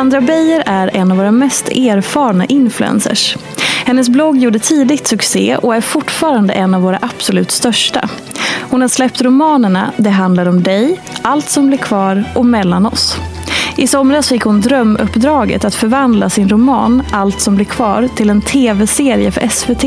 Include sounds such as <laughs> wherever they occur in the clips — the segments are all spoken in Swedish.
Sandra Beijer är en av våra mest erfarna influencers. Hennes blogg gjorde tidigt succé och är fortfarande en av våra absolut största. Hon har släppt romanerna Det handlar om dig, Allt som blir kvar och Mellan oss. I somras fick hon drömuppdraget att förvandla sin roman Allt som blir kvar till en tv-serie för SVT.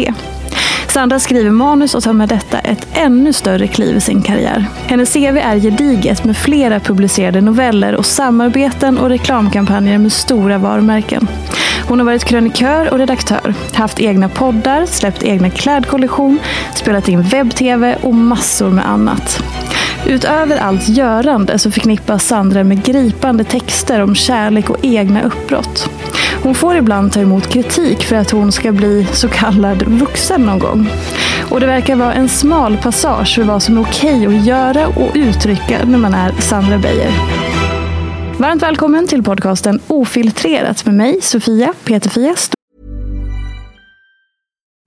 Sandra skriver manus och tar med detta ett ännu större kliv i sin karriär. Hennes CV är gediget med flera publicerade noveller och samarbeten och reklamkampanjer med stora varumärken. Hon har varit krönikör och redaktör, haft egna poddar, släppt egna klädkollektion, spelat in webb-tv och massor med annat. Utöver allt görande så förknippas Sandra med gripande texter om kärlek och egna uppbrott. Hon får ibland ta emot kritik för att hon ska bli så kallad vuxen någon gång. Och det verkar vara en smal passage för vad som är okej att göra och uttrycka när man är Sandra Beijer. Varmt välkommen till podcasten Ofiltrerat med mig, Sofia Peterfia.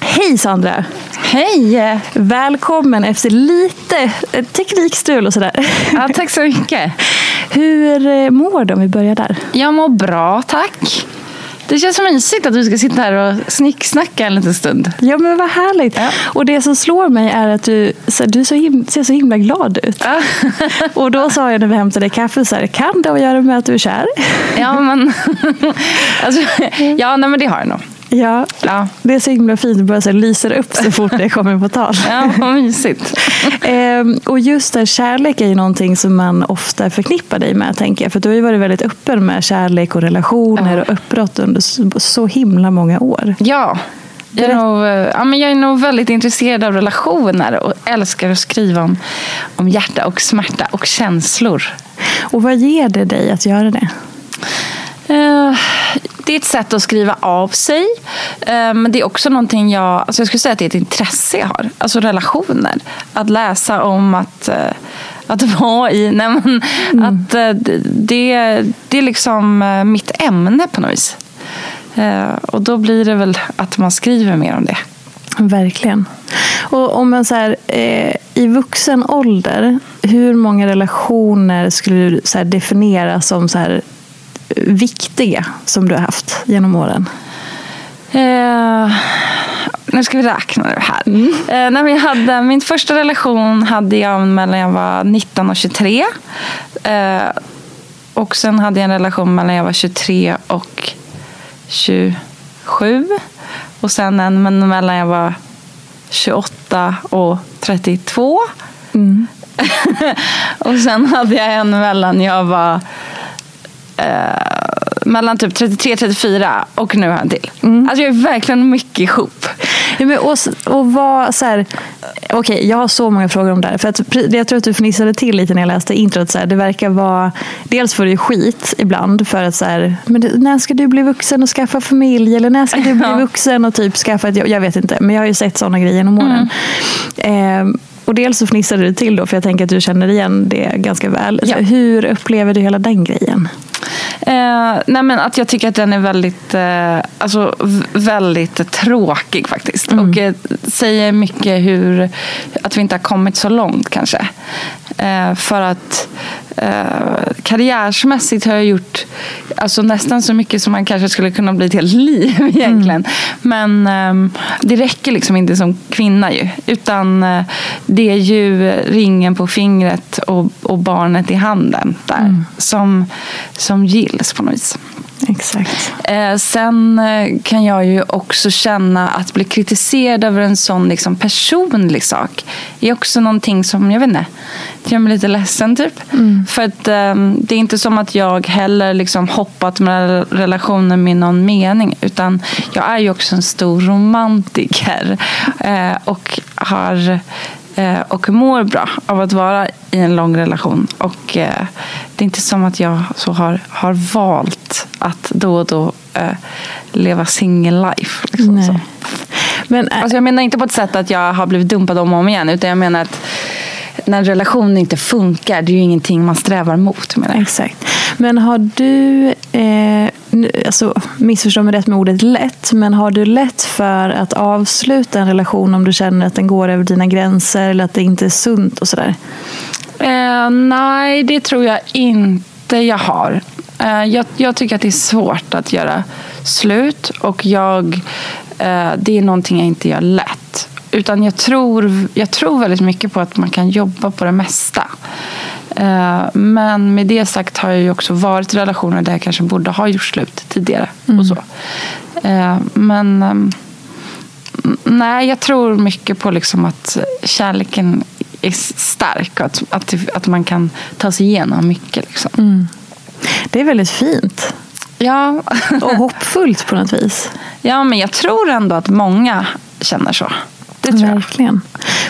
Hej Sandra! Hej! Välkommen efter lite eh, teknikstrul och sådär. Ja, tack så mycket. Hur eh, mår du om vi börjar där? Jag mår bra, tack. Det känns mysigt att du ska sitta här och snicksnacka en liten stund. Ja men vad härligt. Ja. Och det som slår mig är att du, så, du så him, ser så himla glad ut. Ja. <laughs> och då sa jag när vi hämtade kaffe så här, kan det ha att göra med att du är kär? ja men, <laughs> alltså, ja, nej, men det har jag nog. Ja, ja, det är så himla fint. Det bara så lyser upp så fort det kommer på tal. <laughs> Ja, vad mysigt. <laughs> ehm, och just där, kärlek är ju någonting som man ofta förknippar dig med, tänker jag. För du har ju varit väldigt öppen med kärlek och relationer ja. och uppbrott under så, himla många år. Ja, jag är, nog, ja, men jag är nog väldigt intresserad av relationer och älskar att skriva om, om hjärta och smärta och känslor. Och vad ger det dig att göra det? Uh, det är ett sätt att skriva av sig. Eh, men det är också någonting jag, alltså jag skulle säga att det är ett intresse jag har. Alltså relationer. Att läsa om att, eh, att vara i, <laughs> nej men, mm. att eh, det, det är liksom mitt ämne på något vis. Och då blir det väl att man skriver mer om det. Verkligen. Och om man så här, eh, I vuxen ålder, hur många relationer skulle du så definiera som så här, viktiga som du har haft genom åren? Eh, nu ska vi räkna det här. Mm. Eh, när vi hade, min första relation hade jag mellan jag var 19 och 23. Eh, och sen hade jag en relation mellan jag var 23 och 27. Och sen en mellan jag var 28 och 32. Mm. <laughs> och sen hade jag en mellan jag var eh, mellan typ 33 34 och nu har jag en till. Mm. Alltså jag är verkligen mycket ihop. Ja, men och, och vad, så här, okay, jag har så många frågor om det här. För att, jag tror att du fnissade till lite när jag läste introt. Så här, det verkar vara, dels får du skit ibland för att så här, men när ska du bli vuxen och skaffa familj? Eller när ska du bli <laughs> vuxen och typ skaffa ett jobb? Jag vet inte, men jag har ju sett sådana grejer genom åren. Mm. Eh, och dels så fnissade du till då, för jag tänker att du känner igen det ganska väl. Ja. Hur upplever du hela den grejen? Eh, nej men att jag tycker att den är väldigt, eh, alltså, väldigt tråkig faktiskt. Mm. Och eh, säger mycket hur, att vi inte har kommit så långt kanske. Eh, för att eh, karriärsmässigt har jag gjort alltså, nästan så mycket som man kanske skulle kunna bli ett helt liv <laughs> egentligen. Mm. Men eh, det räcker liksom inte som kvinna ju. Utan eh, det är ju ringen på fingret och, och barnet i handen där. Mm. Som, som gills på något vis. Exakt. Eh, sen eh, kan jag ju också känna att bli kritiserad över en sån liksom, personlig sak är också någonting som, jag vet inte, det gör mig lite ledsen typ. Mm. För att eh, det är inte som att jag heller liksom hoppat med relationen med någon mening. Utan jag är ju också en stor romantiker. Eh, och har och mår bra av att vara i en lång relation. Och eh, det är inte som att jag så har, har valt att då och då eh, leva single life. Liksom, Men, alltså, jag menar inte på ett sätt att jag har blivit dumpad om och om igen. Utan jag menar att när en relation inte funkar, det är ju ingenting man strävar mot. Menar jag. Exakt. Men har du, eh, alltså, missförstå mig rätt med ordet lätt, men har du lätt för att avsluta en relation om du känner att den går över dina gränser eller att det inte är sunt och sådär? Eh, nej, det tror jag inte jag har. Eh, jag, jag, tycker att det är svårt att göra slut och jag, eh, det är någonting jag inte gör lätt. Utan jag tror, jag tror väldigt mycket på att man kan jobba på det mesta. Eh, men med det sagt har jag ju också varit i relationer där jag kanske borde ha gjort slut tidigare. Mm. Och så. Eh, men ehm, nej, jag tror mycket på liksom att kärleken är stark och att, att, att man kan ta sig igenom mycket. Liksom. Mm. Det är väldigt fint. Ja. och hoppfullt på något vis. Ja, men jag tror ändå att många känner så. Det tror verkligen.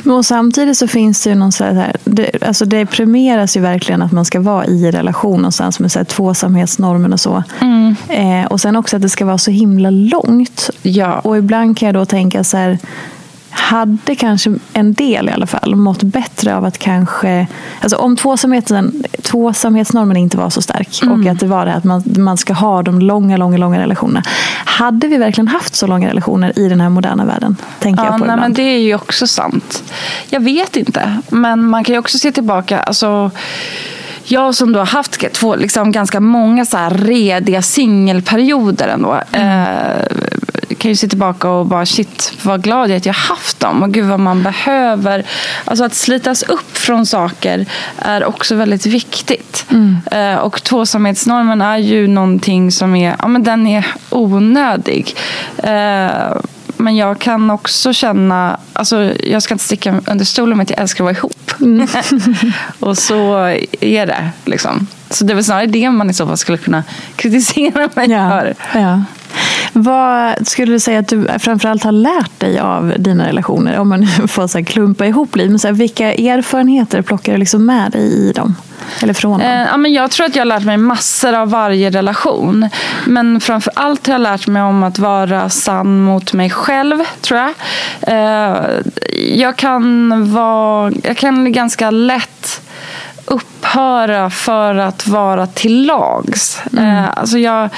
Men och samtidigt så finns det ju någon så här, det, alltså det premieras ju verkligen att man ska vara i relation någonstans med så här tvåsamhetsnormen och så. Mm. Eh, och sen också att det ska vara så himla långt. Ja. Och ibland kan jag då tänka så här, hade kanske en del i alla fall mått bättre av att kanske... Alltså om tvåsamheten, tvåsamhetsnormen inte var så stark mm. och att det var det att man, man ska ha de långa, långa, långa relationerna. Hade vi verkligen haft så långa relationer i den här moderna världen? Tänker ja, jag på nej, men Det är ju också sant. Jag vet inte, men man kan ju också se tillbaka. Alltså, jag som då har haft två, liksom, ganska många så här rediga singelperioder ändå. Mm. Eh, kan ju se tillbaka och bara shit vad glad jag är att jag haft dem. Och gud vad man behöver. Alltså att slitas upp från saker är också väldigt viktigt. Mm. Eh, och tvåsamhetsnormen är ju någonting som är, ja men den är onödig. Eh, men jag kan också känna, alltså jag ska inte sticka under stolen med att jag älskar att vara ihop. Mm. <laughs> och så är det. Liksom. Så det är väl snarare det man i så fall skulle kunna kritisera mig ja, för. Ja. Vad skulle du säga att du framförallt har lärt dig av dina relationer? Om man <laughs> får så klumpa ihop liv. Men så här, vilka erfarenheter plockar du liksom med dig i dem? Eller från dem? Eh, ja, men jag tror att jag har lärt mig massor av varje relation. Men framför allt har jag lärt mig om att vara sann mot mig själv, tror jag. Eh, jag, kan vara, jag kan ganska lätt upphöra för att vara till lags. Mm. Eh, alltså jag,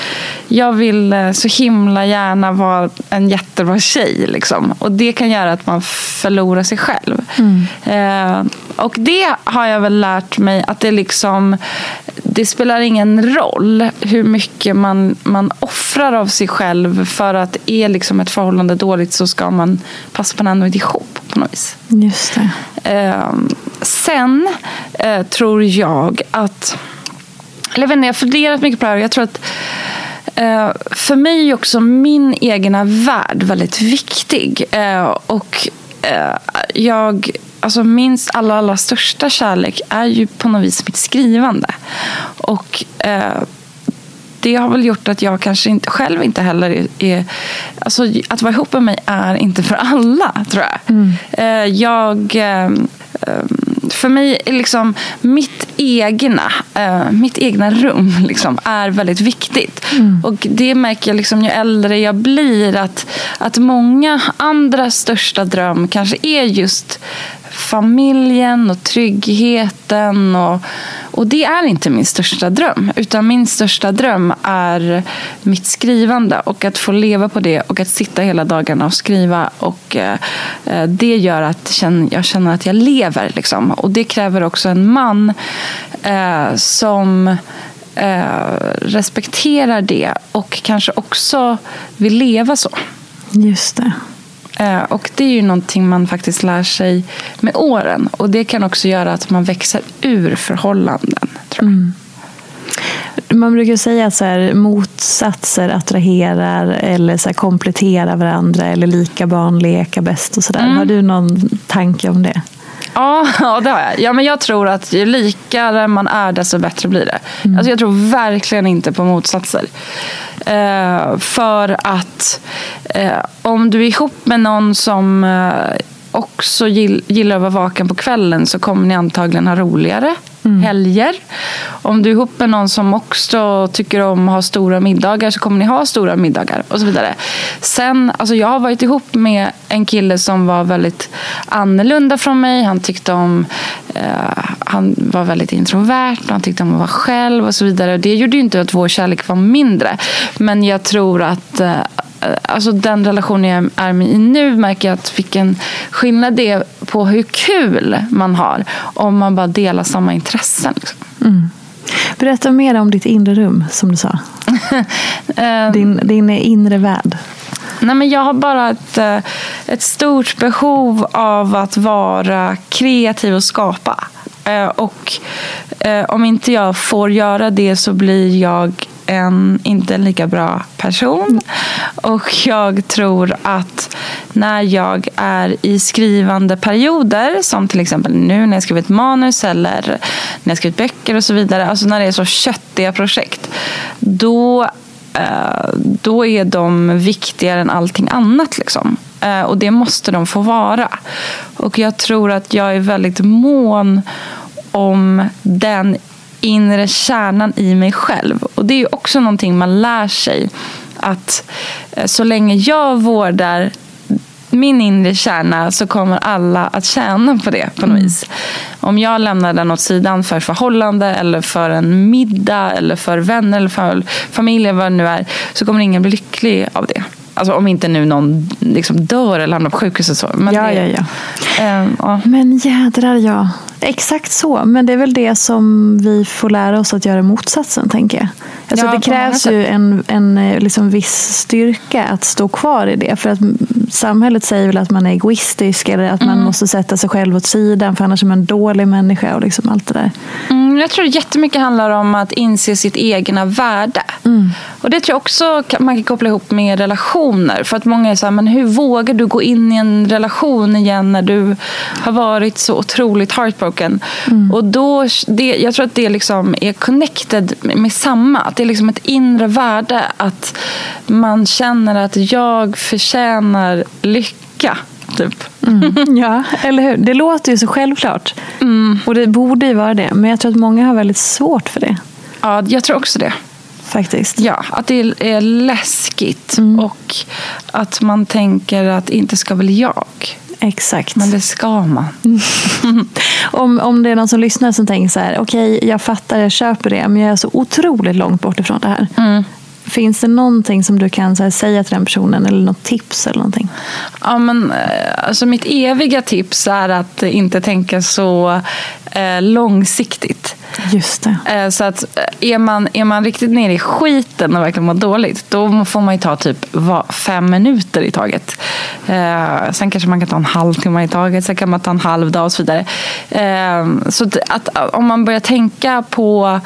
jag vill eh, så himla gärna vara en jättebra tjej. Liksom. Och det kan göra att man förlorar sig själv. Mm. Eh, och det har jag väl lärt mig att det liksom det spelar ingen roll hur mycket man, man offrar av sig själv för att är liksom ett förhållande dåligt så ska man passa på ändå inte ihop på något vis. Just det. Eh, sen eh, tror jag att, eller jag vet inte, jag har funderat mycket på det här jag tror att eh, för mig är också min egna värld väldigt viktig. Eh, och eh, jag alltså minst allra, allra största kärlek är ju på något vis mitt skrivande. Och eh, det har väl gjort att jag kanske inte, själv inte heller är, alltså, Att vara ihop med mig är inte för alla, tror jag. Mm. Eh, jag eh, för mig är liksom mitt egna, uh, mitt egna rum <laughs> liksom, är väldigt viktigt. Mm. Och det märker jag liksom, ju äldre jag blir att, att många andra största dröm kanske är just familjen och tryggheten. Och, och det är inte min största dröm. Utan min största dröm är mitt skrivande och att få leva på det och att sitta hela dagarna och skriva. Och eh, eh Det gör att jag känner att jag lever. Liksom. Och det kräver också en man eh, som eh, respekterar det och kanske också vill leva så. Just det. Eh, och det är ju någonting man faktiskt lär sig med åren. Och det kan också göra att man växer ur förhållanden. Tror jag. Mm. Man brukar säga att så här, motsatser attraherar eller så här, kompletterar varandra eller lika barn leka bäst. och så mm. Har du någon tanke om det? Ja, <laughs> ja, det har jag. Ja, men jag tror att ju likare man är, desto bättre blir det. Mm. Alltså, jag tror verkligen inte på motsatser. Eh, för att eh, om du är ihop med någon som eh, också gillar att vara vaken på kvällen så kommer ni antagligen ha roligare mm. helger. Om du är ihop med någon som också tycker om att ha stora middagar så kommer ni ha stora middagar och så vidare. Sen, alltså jag har varit ihop med en kille som var väldigt annorlunda från mig. Han tyckte om, eh, han var väldigt introvert han tyckte om att vara själv och så vidare. Det gjorde ju inte att vår kärlek var mindre. Men jag tror att eh, alltså den relationen jag är med i nu märker jag att vilken skillnad det är på hur kul man har om man bara delar samma intressen. Liksom. Mm. Berätta mer om ditt inre rum, som du sa. <laughs> Ehm. din, din inre värld. Nej, men jag har bara ett, eh, ett stort behov av att vara kreativ och skapa. Eh, och eh, om inte jag får göra det så blir jag en inte en lika bra person. Och jag tror att när jag är i skrivande perioder, som till exempel nu när jag skrivit manus eller när jag skrivit böcker och så vidare, alltså när det är så köttiga projekt, då eh, då är de viktigare än allting annat. Liksom. Eh, och det måste de få vara. Och jag tror att jag är väldigt mån om den inre kärnan i mig själv. Och det är också någonting man lär sig. Att eh, så länge jag vårdar min inre kärna så kommer alla att tjäna på det på något Mm. vis. Om jag lämnar den åt sidan för förhållande eller för en middag eller för vänner eller för familj eller vad det nu är så kommer ingen bli lycklig av det. Alltså om inte nu någon liksom dör eller hamnar på sjukhus och så. Men Ja, det, ja, ja. eh, ja. Men jädrar ja. Exakt så. Men det är väl det som vi får lära oss att göra motsatsen, tänker jag. Alltså Ja, det krävs ju en, en eh, liksom viss styrka att stå kvar i det. För att mm, samhället säger väl att man är egoistisk eller att Mm. man måste sätta sig själv åt sidan för annars är man en dålig människa och liksom allt det där. Mm, jag tror jättemycket handlar om att inse sitt egna värde. Och Det tror jag också man kan koppla ihop med relationer. För att många är så här, men hur vågar du gå in i en relation igen när du har varit så otroligt heartbroken? Och då, det, jag tror att det liksom är connected med samma. Att det är liksom ett inre värde. Att man känner att jag förtjänar lycka. Typ. <laughs> Ja, eller hur? Det låter ju så självklart. Och det borde ju vara det. Men jag tror att många har väldigt svårt för det. Ja, jag tror också det. Faktiskt. Ja, att det är läskigt Mm. och att man tänker att inte ska väl jag. Exakt. Men det ska man. <laughs> Om, om det är någon som lyssnar som tänker så här, okej, jag fattar, jag köper det, men jag är så otroligt långt bort ifrån det här. Mm. Finns det någonting som du kan här, säga till den personen, eller något tips eller någonting? Ja, men, eh, alltså mitt eviga tips är att inte tänka så eh, långsiktigt. Just det. Eh, Så att eh, är man, är man riktigt nere i skiten och verkligen mår dåligt, då får man ju ta typ fem minuter i taget. Eh, sen kanske man kan ta en halvtimme i taget, sen kan man ta en halv dag och så vidare. Så att, om man börjar tänka på,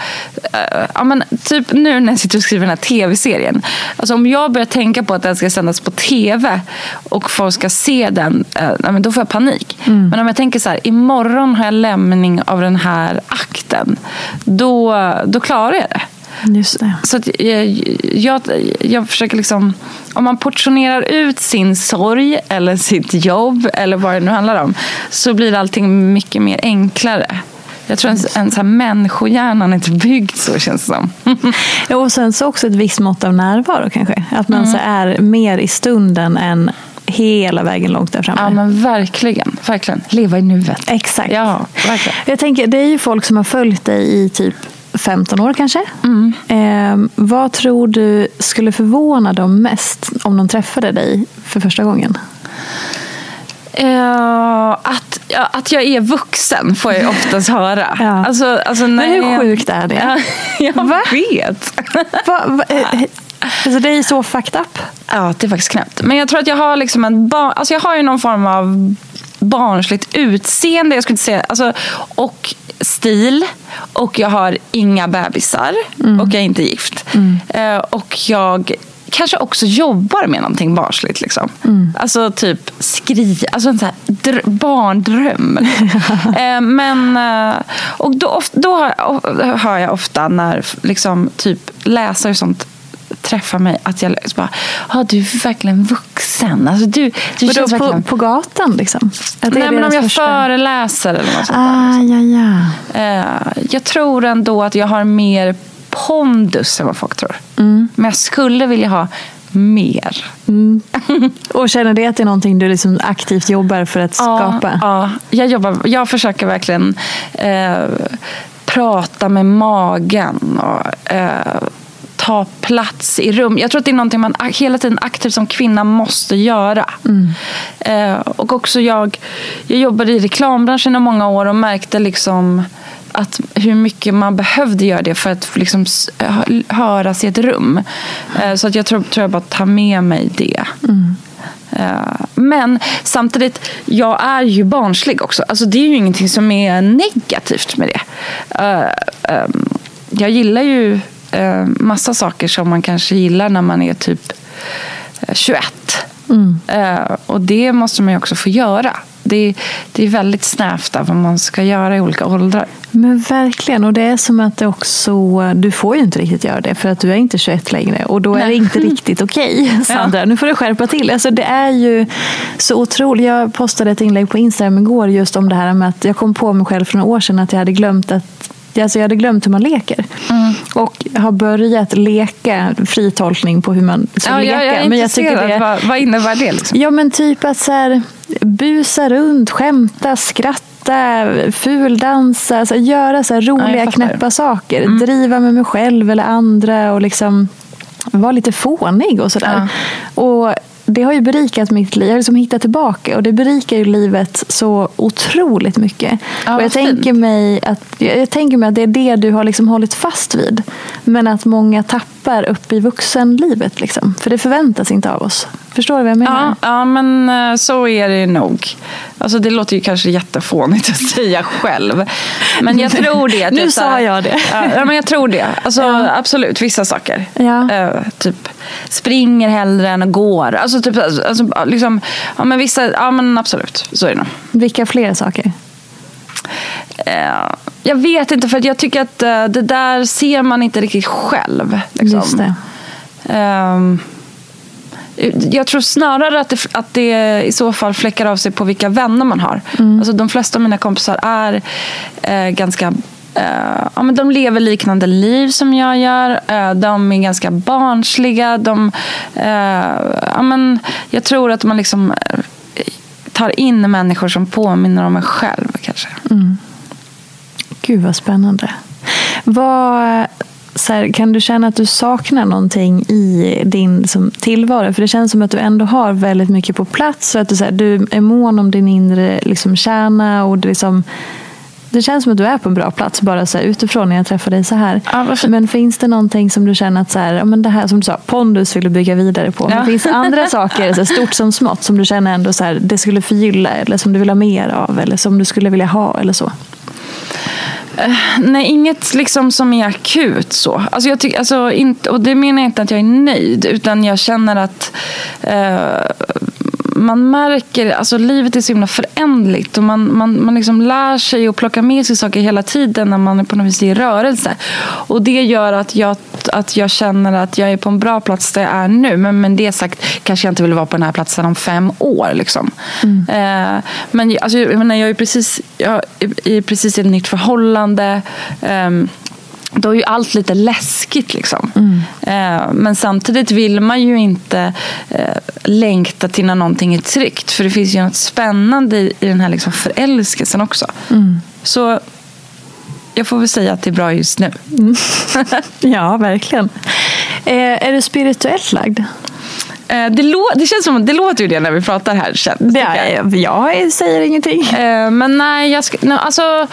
ja, men typ nu när jag sitter och skriver den här tv-serien. Alltså om jag börjar tänka på att den ska sändas på tv och folk ska se den, då får jag panik. Men om jag tänker så här, imorgon har jag lämning av den här akten. Då, då klarar jag det. Just det. Så jag, jag, jag försöker liksom... Om man portionerar ut sin sorg eller sitt jobb eller vad det nu handlar om så blir allting mycket mer enklare. Jag tror en, en så här människohjärnan är inte byggd så känns det som. <laughs> Och sen så också ett visst mått av närvaro kanske. Att man Mm. så är mer i stunden än hela vägen långt där framme. Ja men verkligen, verkligen. Leva i nuet. Exakt. Ja, verkligen. Jag tänker, det är ju folk som har följt dig i typ 15 år kanske. Mm. Eh, vad tror du skulle förvåna dem mest om de träffade dig för första gången? Eh, att, ja, att jag är vuxen får jag oftast höra. <laughs> Ja. Alltså, alltså, när Men hur jag- sjukt är det? <laughs> Ja, jag vet. Va, va, eh, <laughs> alltså det är så fucked up. Ja, det är faktiskt knäppt. Men jag tror att jag har liksom en bar- alltså jag har ju någon form av barnsligt utseende. Jag skulle säga, alltså, och stil. Och jag har inga bebisar. Och jag är inte gift. Eh, och jag kanske också jobbar med någonting barnsligt. Liksom. Alltså typ skri, alltså en sån här dr- barndröm. <laughs> eh, men, eh, och då, of- då hör, hör jag ofta när liksom, typ läsare och sånt träffar mig att jag bara, ah, du är verkligen vuxen. Alltså, du, du Vadå, känns på, verkligen... på gatan liksom? Nej, men om jag första- föreläser eller något sånt där. Ah, ja, ja. Eh, jag tror ändå att jag har mer pondus än vad folk tror. Mm. Men jag skulle vilja ha mer. Och känner det att det är någonting du liksom aktivt jobbar för att skapa? Ja, ja. Jag, jobbar, jag försöker verkligen eh, prata med magen och eh, ta plats i rum. Jag tror att det är någonting man hela tiden aktivt som kvinna måste göra. Eh, och också jag, jag jobbade i reklambranschen i många år och märkte liksom att hur mycket man behövde göra det för att liksom höras i ett rum. Eh, så att jag tror, tror jag bara tar med mig det. Eh, Men samtidigt, jag är ju barnslig också. Alltså, det är ju ingenting som är negativt med det. Eh, ehm, Jag gillar ju eh, massa saker som man kanske gillar när man är typ eh, 21. Eh, Och det måste man ju också få göra. Det, det är väldigt snävt vad man ska göra i olika åldrar. Men verkligen, och det är som att det också, du får ju inte riktigt göra det för att du är inte 21 längre och då är det Nej. inte <laughs> riktigt okej. Sandra, nu får du skärpa till. Alltså, det är ju så otroligt. Jag postade ett inlägg på Instagram igår just om det här med att jag kom på mig själv för några år sedan att jag hade glömt att Alltså jag hade glömt hur man leker. Mm. Och har börjat leka fri tolkning på hur man ska Ja, leka. jag, jag men jag tycker det, Vad, vad innebär det? Liksom? Ja men typ att så här, busa runt, skämta, skratta, fuldansa, alltså göra så Ja, roliga fattar. knäppa saker. Driva med mig själv eller andra och liksom vara lite fånig och sådär. Och det har ju berikat mitt liv. Jag har liksom hittat tillbaka och det berikar ju livet så otroligt mycket. Ja, och jag tänker, mig att, jag jag tänker mig att det är det du har liksom hållit fast vid. Men att många tappar upp i vuxenlivet. Liksom. För det förväntas inte av oss. Förstår du vad jag menar? Ja, ja, men eh, så är det nog. Alltså, det låter ju kanske jättefånigt att <laughs> säga själv. Men jag tror det. <laughs> Nu typ sa jag det. <laughs> Ja, men jag tror det. Alltså, Ja. Absolut, vissa saker. Ja. Eh, typ springer hellre än går. Alltså, typ, alltså, liksom, ja, men vissa, ja men absolut. Så är det nog. Vilka fler saker? Eh, jag vet inte, för jag tycker att eh, det där ser man inte riktigt själv. Liksom. Just det. Ehm, jag tror snarare att det, att det i så fall fläckar av sig på vilka vänner man har. Alltså, de flesta av mina kompisar är eh, ganska eh, ja, men de lever liknande liv som jag gör. Eh, de är ganska barnsliga. De, eh, ja, men jag tror att man liksom eh, tar in människor som påminner om en själv. kanske. Mm. Gud vad spännande. Vad, så här, kan du känna att du saknar någonting i din som, tillvaro? För det känns som att du ändå har väldigt mycket på plats. Och att du, så här, du är mån om din inre liksom, kärna. Och du liksom, det känns som att du är på en bra plats bara så här, utifrån när jag träffar dig så här. Ja, men finns det någonting som du känner att så här, ja, men det här som du sa, pondus vill du bygga vidare på. Ja. Men finns det andra <laughs> saker, så här, stort som smått, som du känner ändå så här, det skulle förgylla eller som du vill ha mer av eller som du skulle vilja ha eller så? Nej, inget liksom som är akut så. Alltså jag tycker, alltså inte, och det menar jag inte att jag är nöjd, utan jag känner att eh, man märker, alltså livet är så himla förändligt och man, man, man liksom lär sig och plockar med sig saker hela tiden när man är på något vis i rörelse. Och det gör att jag, att jag känner att jag är på en bra plats där jag är nu. Men med det sagt kanske jag inte vill vara på den här platsen om fem år. Liksom. Eh, men alltså, jag, menar, jag är precis, jag är precis i ett nytt förhållande. ehm, då är ju allt lite läskigt. Liksom. Eh, men samtidigt vill man ju inte eh, längta till när någonting är tryggt. För det finns ju något spännande i, i den här liksom förälskelsen också. Så jag får väl säga att det är bra just nu. <laughs> Ja, verkligen. Eh, är du spirituellt lagd? Eh, det, lå- det känns som det låter ju det när vi pratar här. känns- Det tycker jag. är, jag säger ingenting. Eh, men nej, jag ska, nej alltså...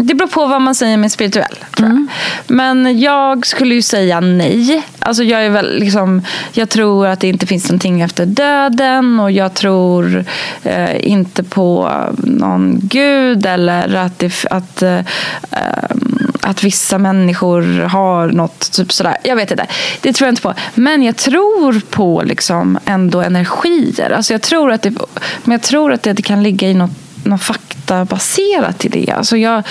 Eh, det beror på vad man säger med spirituell. Tror jag. Men jag skulle ju säga nej. Alltså jag, är väl liksom, jag tror att det inte finns någonting efter döden och jag tror eh, inte på någon gud eller att, det, att, eh, ehm, att vissa människor har något typ sådär. Jag vet inte. Det tror jag inte på. Men jag tror på liksom ändå energier. Alltså jag tror att det, men jag tror att det kan ligga i något något faktabaserat i det. Alltså jag,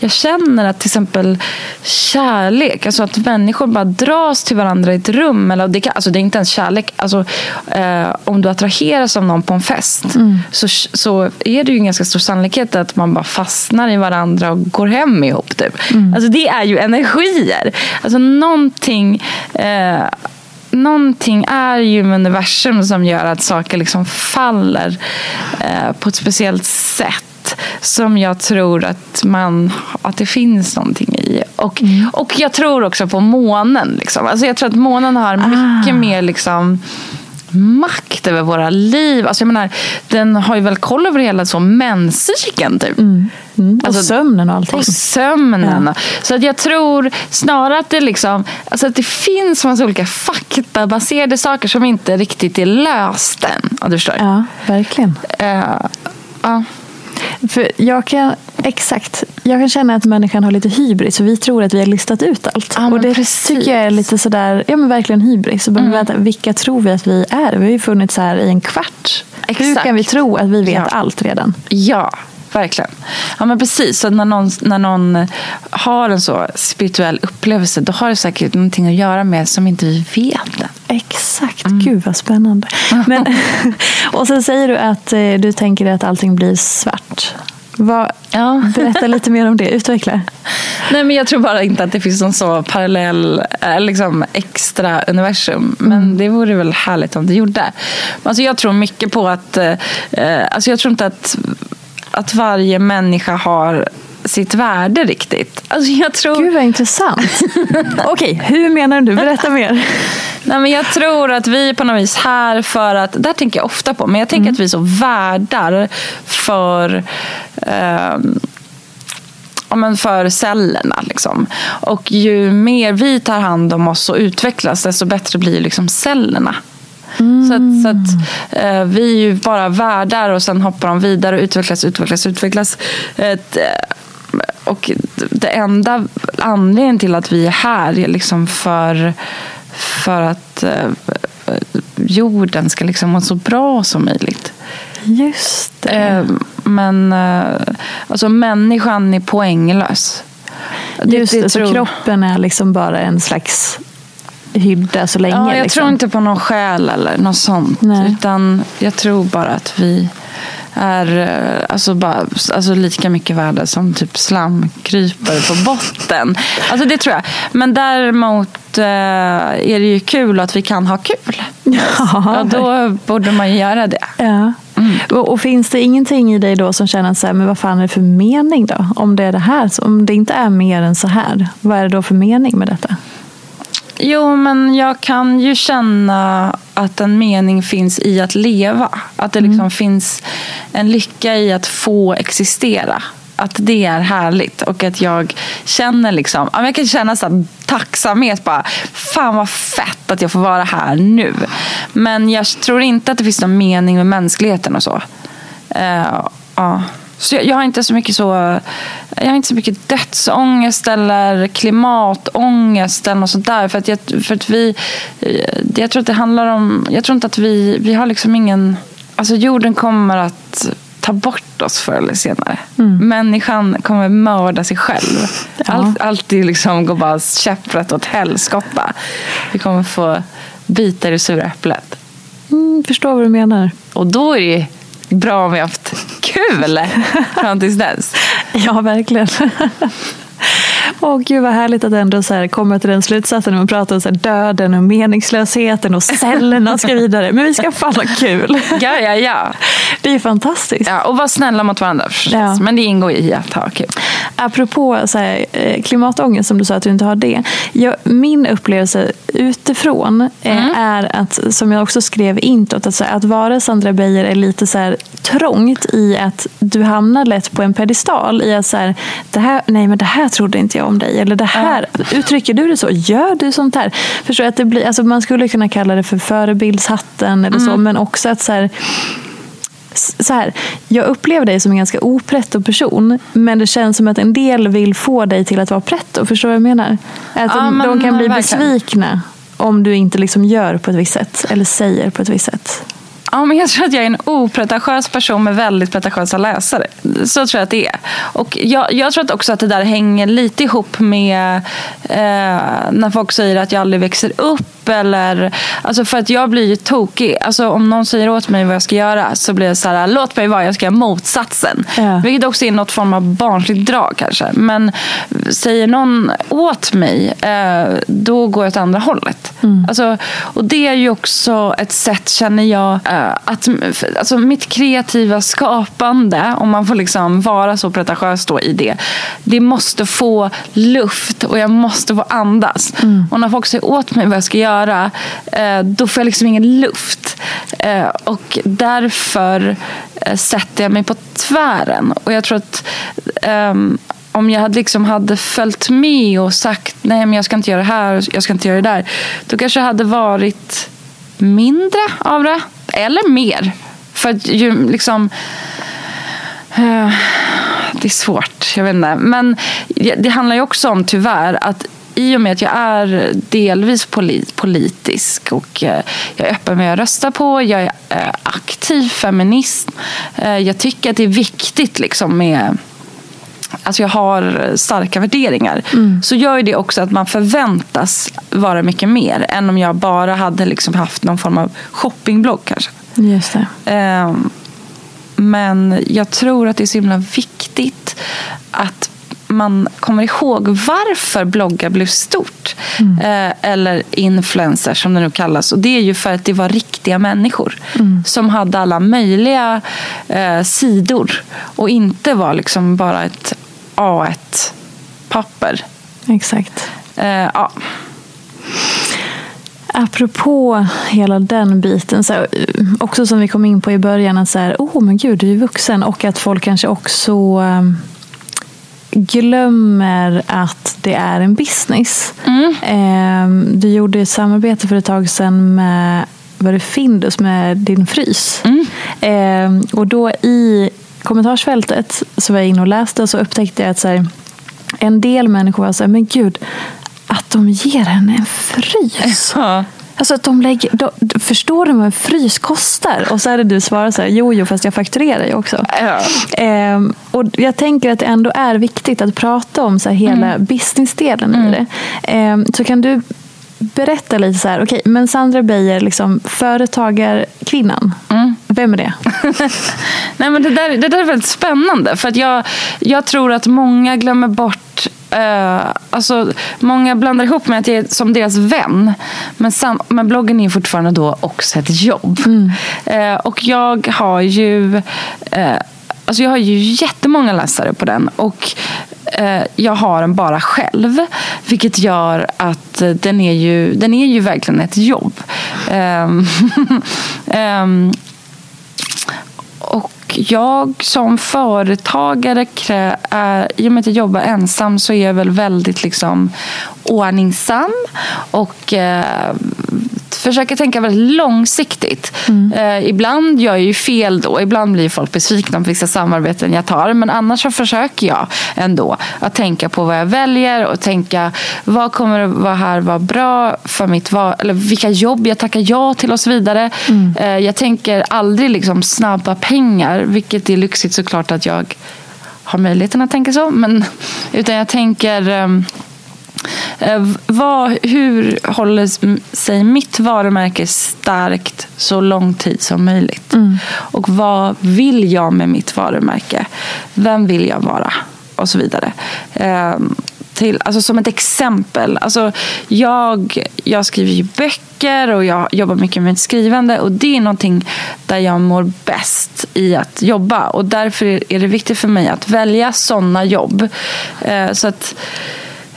jag känner att till exempel kärlek, alltså att människor bara dras till varandra i ett rum. Eller det, kan, alltså det är inte ens kärlek. Alltså, eh, om du attraheras av någon på en fest så, så är det ju en ganska stor sannolikhet att man bara fastnar i varandra och går hem ihop. Typ. Alltså det är ju energier. Alltså någonting eh, någonting är ju med universum som gör att saker liksom faller eh, på ett speciellt sätt som jag tror att, man, att det finns någonting i. Och, och jag tror också på månen. Liksom. Alltså jag tror att månen har mycket mer liksom, makt över våra liv. Alltså jag menar, den har ju väl koll över hela så menscykeln. Typ. Mm, och Alltså, sömnen och allting. Och sömnen. Så att jag tror snarare att det, liksom, alltså att det finns massa olika faktabaserade saker som inte riktigt är löst än. Ja, du förstår? Ja, verkligen. Eh, ja. För jag kan, exakt, jag kan känna att människan har lite hybris. För vi tror att vi har listat ut allt. Ja, och det precis. Mm. tycker jag är lite sådär, ja men verkligen hybris. Så bara, vänta, vilka tror vi att vi är? Vi har ju funnits här i en kvart. Hur Exakt. kan vi tro att vi vet Ja. allt redan? ja, verkligen. Ja, men precis. Så när någon, när någon har en så spirituell upplevelse då har det säkert någonting att göra med som inte vi vet än. Exakt, gud vad spännande. <laughs> Men, <laughs> och sen säger du att eh, du tänker att allting blir svart. Vad, Ja. <laughs> berätta lite mer om det, utveckla. Nej, men jag tror bara inte att det finns någon så parallell, eh, liksom extra universum. Men det vore väl härligt om det gjorde. Alltså jag tror mycket på att, eh, alltså jag tror inte att, att varje människa har sitt värde riktigt. Alltså jag tror... Gud vad intressant. <laughs> Okej, hur menar du? Berätta mer. Nej, men jag tror att vi är på något vis här för att, där tänker jag ofta på, men jag tänker att vi är så värdar för ja, men för cellerna. Liksom. Och ju mer vi tar hand om oss och utvecklas, desto bättre blir liksom cellerna. Så att, så att eh, vi är ju bara värdar och sen hoppar de vidare och utvecklas, utvecklas, utvecklas. Ett, eh, och det enda anledningen till att vi är här är liksom för, för att eh, jorden ska liksom vara så bra som möjligt. Just det. Eh, Men eh, alltså människan är poänglös. Just det, så tror- kroppen är liksom bara en slags hydda så länge. Ja, jag liksom. tror inte på någon själ eller något sånt. Nej. Utan jag tror bara att vi är eh, alltså bara, alltså lika mycket värda som typ slamkrypare på botten. Alltså det tror jag. Men däremot eh, är det ju kul att vi kan ha kul. Ja, Ja, då borde man ju göra det. Ja. Och, och finns det ingenting i dig då som känner att så här, men vad fan är det för mening då? Om det är det här, om det inte är mer än så här, vad är det då för mening med detta? Jo, men jag kan ju känna att en mening finns i att leva. Att det liksom finns en lycka i att få existera. Att det är härligt och att jag känner liksom, jag kan känna så tacksamhet bara, fan vad fett att jag får vara här nu. Men jag tror inte att det finns någon mening med mänskligheten och så. Eh, ja. Så jag, jag har inte så mycket så jag har inte så mycket dödsångest eller klimatångest eller något sånt där. För att, jag, för att vi, eh, jag tror att det handlar om, jag tror inte att vi, vi har liksom ingen, alltså jorden kommer att ta bort oss förr eller senare. Människan kommer mörda sig själv. Allt, alltid liksom går bara käpprätt åt helskotta. Vi kommer få bita i det sura äpplet. Mm, förstår vad du menar. Och då är det bra om vi har haft kul <laughs> fram tills dess. Ja, verkligen. <laughs> Åh gud vad härligt att ändå så här komma till den slutsatsen när man pratar om så döden och meningslösheten och cellerna ska vidare. Men vi ska fan ha kul. <laughs> Ja, ja, ja. Det är ju fantastiskt. ja och vara snälla mot varandra förstås. Ja. Men det ingår i att ha kul. Apropå så här, eh, klimatångest, som du sa att du inte har det. Jag, min upplevelse utifrån eh, Mm. är att, som jag också skrev i introt, att, att vara Sandra Beijer är lite så här, trångt i att du hamnar lätt på en pedestal. I att så här, det här, nej men det här trodde inte jag om dig. Eller det här, uttrycker du det så? Gör du sånt här? Förstår att det blir, alltså, man skulle kunna kalla det för förebildshatten eller Mm. så, men också att så här, så här, jag upplever dig som en ganska opretto person men det känns som att en del vill få dig till att vara pretto. Förstår du vad jag menar? Att Ja, de, de kan bli verkligen. besvikna om du inte liksom gör på ett visst sätt eller säger på ett visst sätt. Ja, men jag tror att jag är en opretentiös person med väldigt pretentiösa läsare. Så tror jag att det är. Och jag, jag tror att också att det där hänger lite ihop med eh, när folk säger att jag aldrig växer upp. Eller, alltså för att jag blir ju tokig. Alltså om någon säger åt mig vad jag ska göra så blir jag så här, låt mig vara, jag ska göra motsatsen. Ja. Vilket också är något form av barnsligt drag kanske. Men säger någon åt mig, eh, då går jag åt andra hållet. Alltså, och det är ju också ett sätt, känner jag, eh, att alltså, mitt kreativa skapande, om man får liksom vara så pretentiös då i det, det måste få luft och jag måste få andas. Och när folk säger åt mig vad jag ska göra, eh, då får jag liksom ingen luft. Eh, och därför eh, sätter jag mig på tvären. Och jag tror att ehm, om jag hade, liksom hade följt med och sagt nej men jag ska inte göra det här, jag ska inte göra det där. Då kanske det hade varit mindre av det. Eller mer. För att ju liksom... Uh, det är svårt, jag vet inte. Men det handlar ju också om tyvärr att i och med att jag är delvis politisk och eh, jag är öppen med vad jag röstar på, jag är eh, aktiv feminist. Jag tycker att det är viktigt liksom med Alltså jag har starka värderingar. Så gör ju det också att man förväntas vara mycket mer än om jag bara hade liksom haft någon form av shoppingblogg kanske. Just det. Ehm, men jag tror att det är så himla viktigt att man kommer ihåg varför bloggar blev stort. Mm. Eh, eller influencers som det nu kallas. Och det är ju för att det var riktiga människor mm. som hade alla möjliga eh, sidor och inte var liksom bara ett A1-papper. Exakt. Eh, ja. Apropå hela den biten, så här, också som vi kom in på i början, att så här, oh men gud, du är vuxen och att folk kanske också um glömmer att det är en business. Mm. Du gjorde ett samarbete för ett tag sedan med var det Findus med din frys. Mm. Eh, och då i kommentarsfältet så var jag inne och läste och så upptäckte jag att så här, en del människor var så här, men gud, att de ger henne en frys. Ja. Alltså att de lägger, de, förstår du vad en frys kostar? Och så hade du svarat så här, jo, jo, fast jag fakturerar ju också. Ja. Ehm, och jag tänker att det ändå är viktigt att prata om så här, hela mm. businessdelen mm. i det. Ehm, så kan du berätta lite så här, okej, okay, men Sandra Beijer, liksom, företagarkvinnan. Mm. Vem är det? <laughs> Nej, men det, där, det där är väldigt spännande. För att jag, jag tror att många glömmer bort Uh, alltså, många blandar ihop mig att jag är som deras vän. Men, sam, men bloggen är fortfarande då också ett jobb. Mm. Uh, och jag har ju uh, Alltså jag har ju jättemånga läsare på den och eh, jag har den bara själv. Vilket gör att den är ju, den är ju verkligen ett jobb. Um, um, <laughs> och jag som företagare, är, i och med att jag jobbar ensam så är jag väl väldigt liksom ordningsam och eh, försöker tänka väldigt långsiktigt. Mm. Eh, ibland gör jag ju fel då. Ibland blir folk besvikna på vissa samarbeten jag tar. Men annars så försöker jag ändå att tänka på vad jag väljer och tänka vad kommer att vara här vara bra för mitt val, eller vilka jobb jag tackar ja till och så vidare. Mm. Eh, jag tänker aldrig liksom snabba pengar, vilket är lyxigt såklart att jag har möjligheten att tänka så. Men, utan jag tänker Eh, vad, hur håller sig mitt varumärke starkt så lång tid som möjligt? Mm. Och vad vill jag med mitt varumärke? Vem vill jag vara? Och så vidare. Ehm, till, alltså som ett exempel. Alltså jag, jag skriver ju böcker och jag jobbar mycket med skrivande. Och Det är någonting där jag mår bäst i att jobba. Och Därför är det viktigt för mig att välja sådana jobb. Eh, så att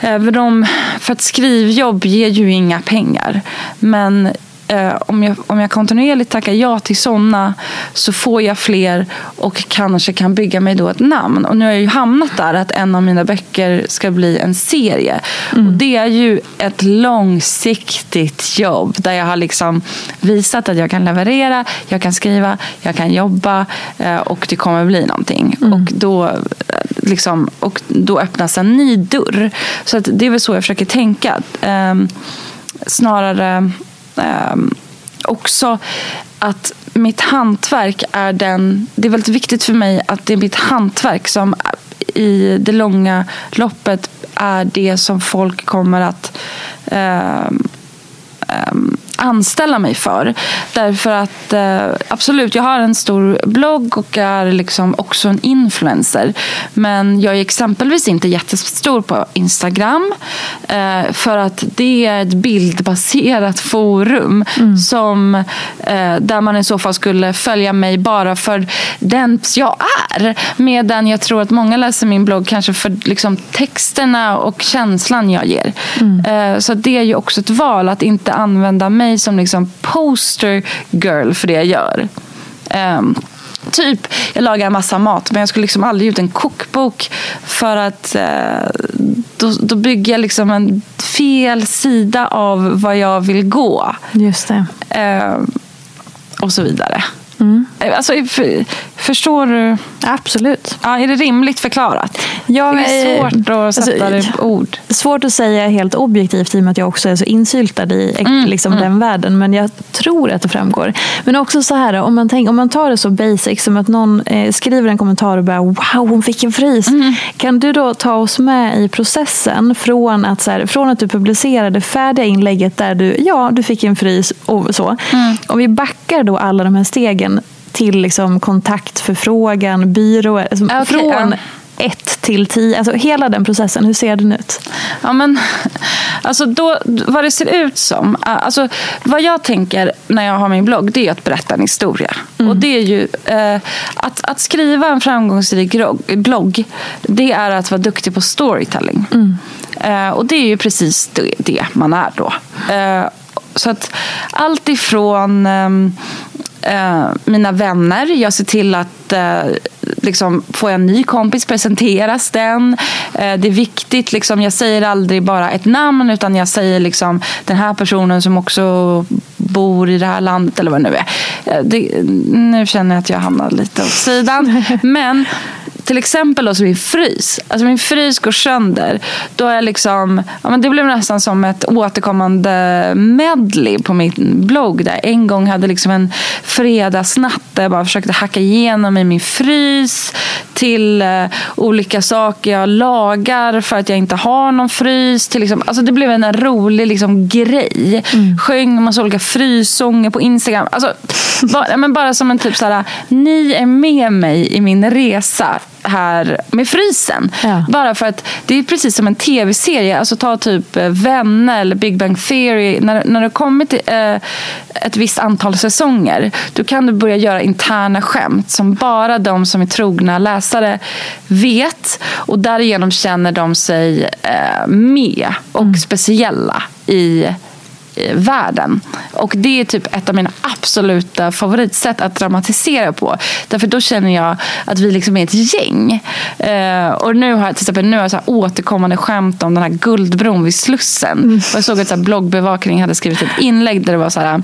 Eh, Även om, för att skrivjobb ger ju inga pengar. Men eh, om, jag, om jag kontinuerligt tackar ja till sådana så får jag fler och kanske kan bygga mig då ett namn. Och nu har jag ju hamnat där att en av mina böcker ska bli en serie. Mm. Och det är ju ett långsiktigt jobb där jag har liksom visat att jag kan leverera, jag kan skriva, jag kan jobba eh, och det kommer bli någonting. Mm. Och, då, liksom, och då öppnas en ny dörr. Så det är väl så jag försöker tänka. Eh, snarare eh, Ehm, också att mitt hantverk är den... Det är väldigt viktigt för mig att det är mitt hantverk som i det långa loppet är det som folk kommer att eh, eh, anställa mig för. Därför att eh, absolut, jag har en stor blogg och är liksom också en influencer. Men jag är exempelvis inte jättestor på Instagram. Eh, för att det är ett bildbaserat forum mm. som, eh, där man i så fall skulle följa mig bara för den jag är. Medan jag tror att många läser min blogg kanske för liksom, texterna och känslan jag ger. Mm. så det är ju också ett val att inte använda mig mig som liksom poster girl för det jag gör. Um, Typ, jag lagar en massa mat men jag skulle liksom aldrig ut en kokbok för att eh, då, då bygger jag liksom en fel sida av vad jag vill gå. Just det. Eh, och så vidare. Mm. Alltså, för, förstår du? Absolut. Ja, är det rimligt förklarat? Ja, det är svårt att sätta alltså, det på ord. Svårt att säga helt objektivt i och med att jag också är så insyltad i mm, liksom, mm. den världen. Men jag tror att det framgår. Men också så här, om man, tänk, om man tar det så basic som att någon eh, skriver en kommentar och bara wow, hon fick en frys. Mm. Kan du då ta oss med i processen från att, så här, från att du publicerade färdiga inlägget där du, ja, du fick en frys och så. Mm. Om vi backar då alla de här stegen till liksom kontaktförfrågan, byråer. Alltså Okej, från ja. ett till tio. Alltså hela den processen, hur ser den ut? Ja, men, alltså då, vad det ser ut som. Alltså, vad jag tänker när jag har min blogg det är att berätta en historia. Och det är ju, eh, att, att skriva en framgångsrik blogg det är att vara duktig på storytelling. Eh, och det är ju precis det, det man är då. Eh, så att allt ifrån ehm, eh, mina vänner. Jag ser till att eh, liksom, får jag en ny kompis presenteras den. Eh, det är viktigt. Liksom, jag säger aldrig bara ett namn utan jag säger liksom, den här personen som också bor i det här landet eller vad det nu är. Eh, det, nu känner jag att jag hamnar lite åt sidan. <laughs> Men till exempel då, så min frys. Alltså min frys går sönder. Då är liksom, ja, men det blev nästan som ett återkommande medley på min blogg. Där en gång hade liksom en fredagsnatt där jag bara försökte hacka igenom i min frys till eh, olika saker jag lagar för att jag inte har någon frys. Till liksom, alltså det blev en rolig liksom, grej. Sjöng en massa olika fryssånger på Instagram. Alltså, bara, men bara som en typ så här, ni är med mig i min resa här med frysen. Ja. Bara för att det är precis som en tv-serie. Alltså ta typ eh, Vänner eller Big Bang Theory. När, när det kommit eh, ett visst antal säsonger då kan du börja göra interna skämt som bara de som är trogna läsare vet. Och därigenom känner de sig eh, med och speciella i i världen. Och det är typ ett av mina absoluta favoritsätt att dramatisera på. Därför då känner jag att vi liksom är ett gäng. Eh, och nu har jag till exempel nu har jag så återkommande skämt om den här guldbron vid Slussen. Och jag såg att så här bloggbevakning hade skrivit ett inlägg där det var så här.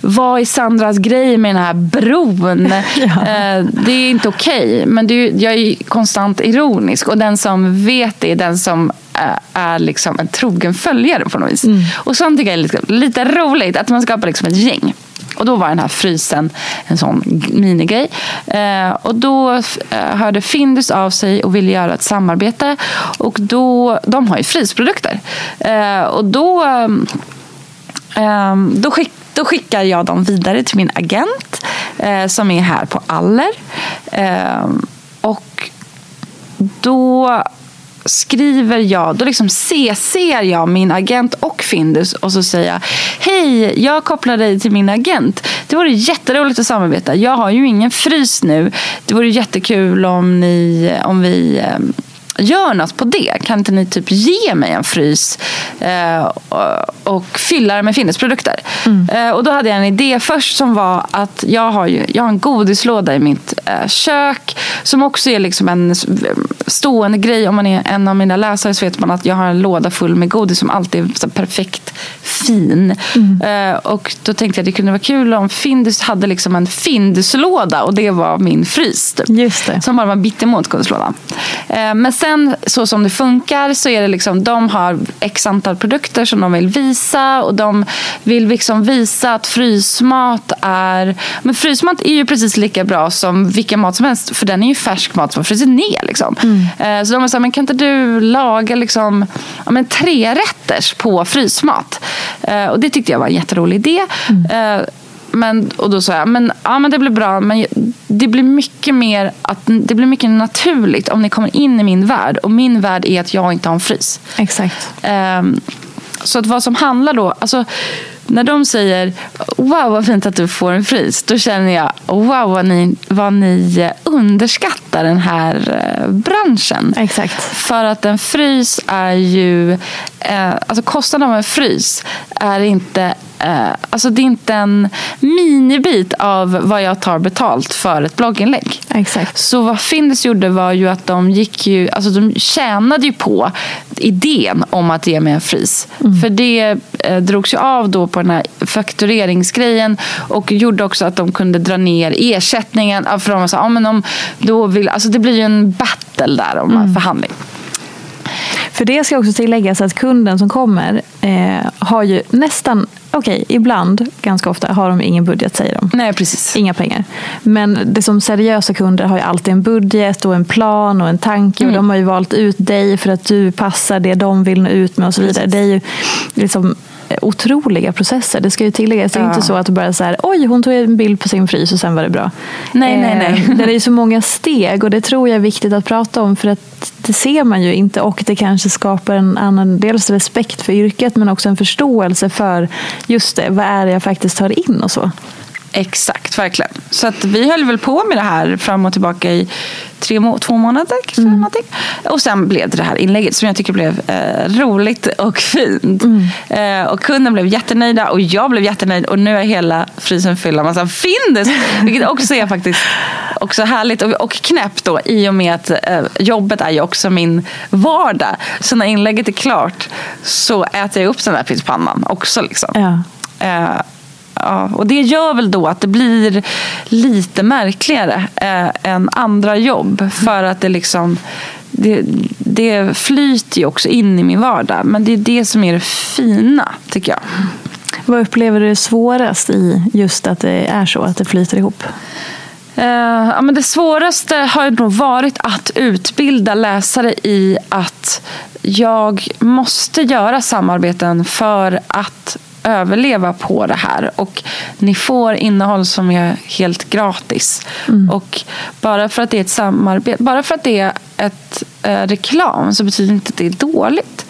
Vad är Sandras grej med den här bron? <laughs> eh, det är inte okej. Men det är, jag är konstant ironisk. Och den som vet det är den som är- är liksom en trogen följare på något vis. Och sånt tycker jag är lite, lite roligt, att man skapar liksom ett gäng. Och då var den här frysen en sån minigrej. Eh, och då eh, hörde Findus av sig och ville göra ett samarbete. Och då, de har ju frysprodukter. Eh, och då, eh, då, skick, då skickar jag dem vidare till min agent eh, som är här på Aller. Eh, och då skriver jag, då liksom CCar jag min agent och Findus och så säger jag Hej, jag kopplar dig till min agent. Det vore jätteroligt att samarbeta. Jag har ju ingen frys nu. Det vore jättekul om, ni, om vi eh, gör något på det. Kan inte ni typ ge mig en frys eh, och, fylla den med Findus-produkter? Eh, och då hade jag en idé först som var att jag har, ju, jag har en godislåda i mitt eh, kök som också är liksom en stående grej. Om man är en av mina läsare så vet man att jag har en låda full med godis som alltid är perfekt fin. Eh, och då tänkte jag att det kunde vara kul om Findus hade liksom en Finduslåda och det var min frys. Typ. Just det. Som bara var bittemot godislådan. Eh, Men sen så som det funkar så är det liksom de har x antal produkter som de vill visa och de vill liksom visa att frysmat är men frysmat är ju precis lika bra som vilken mat som helst för den är ju färsk mat som har frusit ner. Liksom. Eh, Så de här, men kan inte du laga liksom, ja, men tre rätters på frysmat? Eh, Och det tyckte jag var en jätterolig idé. Eh, men, och då sa jag, men, ja, men det blir bra, men det blir mycket mer att, det blir mycket naturligt om ni kommer in i min värld. Och min värld är att jag inte har en frys. Exakt. Ehm, så att vad som handlar då, alltså när de säger wow vad fint att du får en frys, då känner jag wow vad ni, vad ni eh, underskattar den här eh, branschen. Exakt. För att en frys är ju, eh, alltså kostnaden av en frys är inte Eh, alltså det är inte en minibit av vad jag tar betalt för ett blogginlägg. Exakt. Så vad Findus gjorde var ju att de gick ju, alltså de tjänade ju på idén om att ge mig en frys. För det eh, drogs ju av då på den här faktureringsgrejen och gjorde också att de kunde dra ner ersättningen. För de var så, ja, men om, då vill, alltså det blir ju en battle där om en förhandling. För det ska också tilläggas att kunden som kommer eh, har ju nästan, okej, ibland, ganska ofta, har de ingen budget säger de. Nej, precis. Inga pengar. Men det som seriösa kunder har ju alltid en budget och en plan och en tanke. Och de har ju valt ut dig för att du passar det de vill nå ut med och så vidare. Det är ju liksom otroliga processer. Det ska ju tilläggas. Det är Ja. inte så att du bara så här, oj hon tog en bild på sin frys och sen var det bra. Nej, nej, nej. Eh, Det är ju så många steg och det tror jag är viktigt att prata om för att det ser man ju inte och det kanske skapar en annan, dels respekt för yrket men också en förståelse för just det, vad är det jag faktiskt tar in och så. Exakt, verkligen. Så att vi höll väl på med det här fram och tillbaka i tre må- två månader. Kanske, någonting. Och sen blev det det här inlägget som jag tycker blev eh, roligt och fint. Eh, och kunden blev jättenöjda och jag blev jättenöjd. Och nu är hela frysen fylld av massa Findus. Vilket också är faktiskt också härligt och, och knäppt då i och med att eh, jobbet är ju också min vardag. Så när inlägget är klart så äter jag upp den där pyttipannan också. Liksom. Ja. Ja, och det gör väl då att det blir lite märkligare eh, än andra jobb. För att det liksom det, det flyter ju också in i min vardag. Men det är det som är det fina, tycker jag. Vad upplever du är svårast i just att det är så, att det flyter ihop? Eh, ja, men det svåraste har nog varit att utbilda läsare i att jag måste göra samarbeten för att överleva på det här. Och ni får innehåll som är helt gratis. Och bara för att det är ett samarbete, bara för att det är ett eh, reklam så betyder det inte att det är dåligt.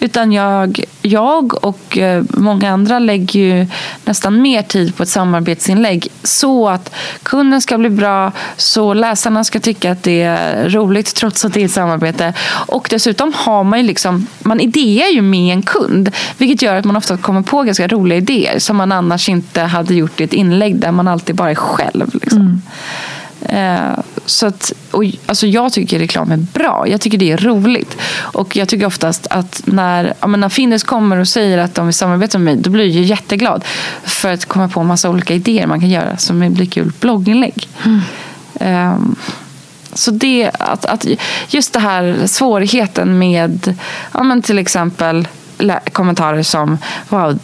Utan jag, jag och eh, många andra lägger ju nästan mer tid på ett samarbetsinlägg så att kunden ska bli bra, så läsarna ska tycka att det är roligt trots att det är ett samarbete. Och dessutom har man ju liksom, man idéer ju med en kund vilket gör att man ofta kommer på ganska roliga idéer som man annars inte hade gjort i ett inlägg där man alltid bara är själv. Liksom. Mm. Eh, så att, och, alltså jag tycker reklam är bra. Jag tycker det är roligt. Och jag tycker oftast att när, ja, när Findus kommer och säger att de vill samarbeta med mig, då blir jag jätteglad. För att komma på en massa olika idéer man kan göra som blir kul blogginlägg. Ehm, så det, att, att just det här svårigheten med ja, men till exempel kommentarer som wow,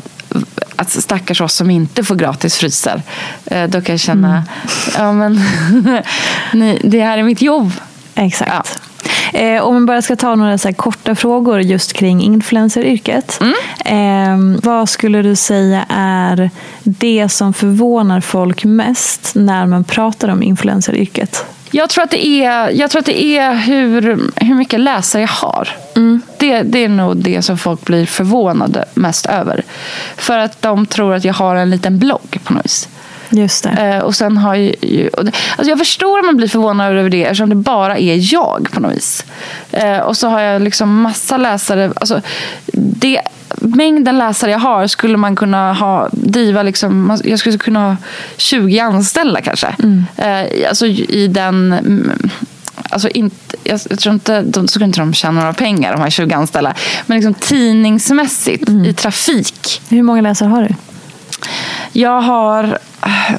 att stackars oss som inte får gratis frysar. Eh, Då kan jag känna, ja men <laughs> nej, det här är mitt jobb. Exakt. Eh, om man bara ska ta några så korta frågor just kring influenceryrket. Eh, vad skulle du säga är det som förvånar folk mest när man pratar om influenceryrket? Jag tror att det är, jag tror att det är hur, hur mycket läsare jag har. Det, det är nog det som folk blir förvånade mest över. För att de tror att jag har en liten blogg på något vis. Just det. Eh, och sen har ju, alltså jag förstår att man blir förvånad över det eftersom det bara är jag på något vis. Eh, och så har jag liksom massa läsare. Alltså, det, mängden läsare jag har skulle man kunna ha driva liksom, jag skulle kunna ha 20 anställda kanske. Eh, alltså i den mm, Alltså inte, jag, tror inte, de skulle inte de tjäna några pengar, de här 20 anställda. Men liksom tidningsmässigt, i trafik. Hur många läsare har du? Jag har,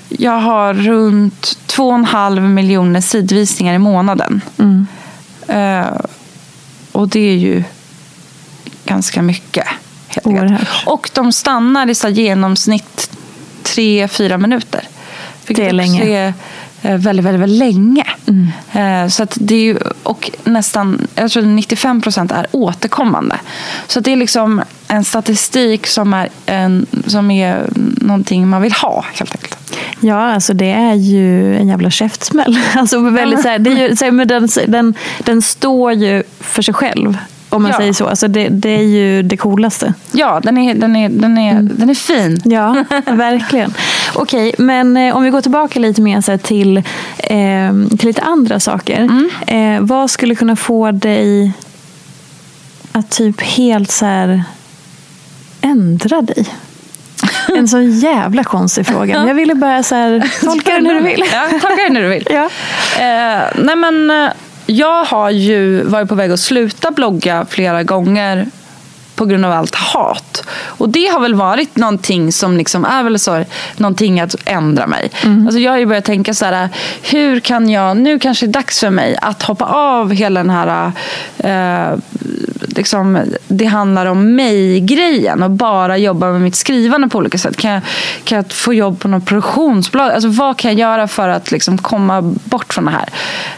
jag har runt 2,5 miljoner sidvisningar i månaden. Eh, och det är ju ganska mycket. Och de stannar i så genomsnitt 3-4 minuter. Vilket Det är länge. är väldigt, väldigt, väldigt länge. Eh, Så att det är ju, och nästan, jag tror 95 procent är återkommande. Så det är liksom en statistik som är, en, som är någonting man vill ha helt enkelt. Ja, alltså det är ju en jävla käftsmäll. <laughs> Alltså väldigt så här, det är ju, så här, men den, den, den står ju för sig själv. Om man Ja. säger så. Alltså det, det är ju det coolaste. Ja, den är, den är, den är, den är fin. Ja, <laughs> verkligen. Okej, men eh, om vi går tillbaka lite mer så här, till, eh, till lite andra saker. Eh, vad skulle kunna få dig att typ helt så här ändra dig? <laughs> En så jävla konstig fråga. Men jag ville bara så här, <laughs> tolka den hur du vill. Ja, tolka den hur du vill. <laughs> Ja. Eh, nej men, eh, jag har ju varit på väg att sluta blogga flera gånger på grund av allt hat. Och det har väl varit någonting som liksom är väl så, någonting att ändra mig. Alltså jag har ju börjat tänka så här, hur kan jag, nu kanske det är dags för mig att hoppa av hela den här, eh, liksom, det handlar om mig-grejen och bara jobba med mitt skrivande på olika sätt. Kan jag, kan jag få jobb på något produktionsbolag? Alltså vad kan jag göra för att liksom komma bort från det här?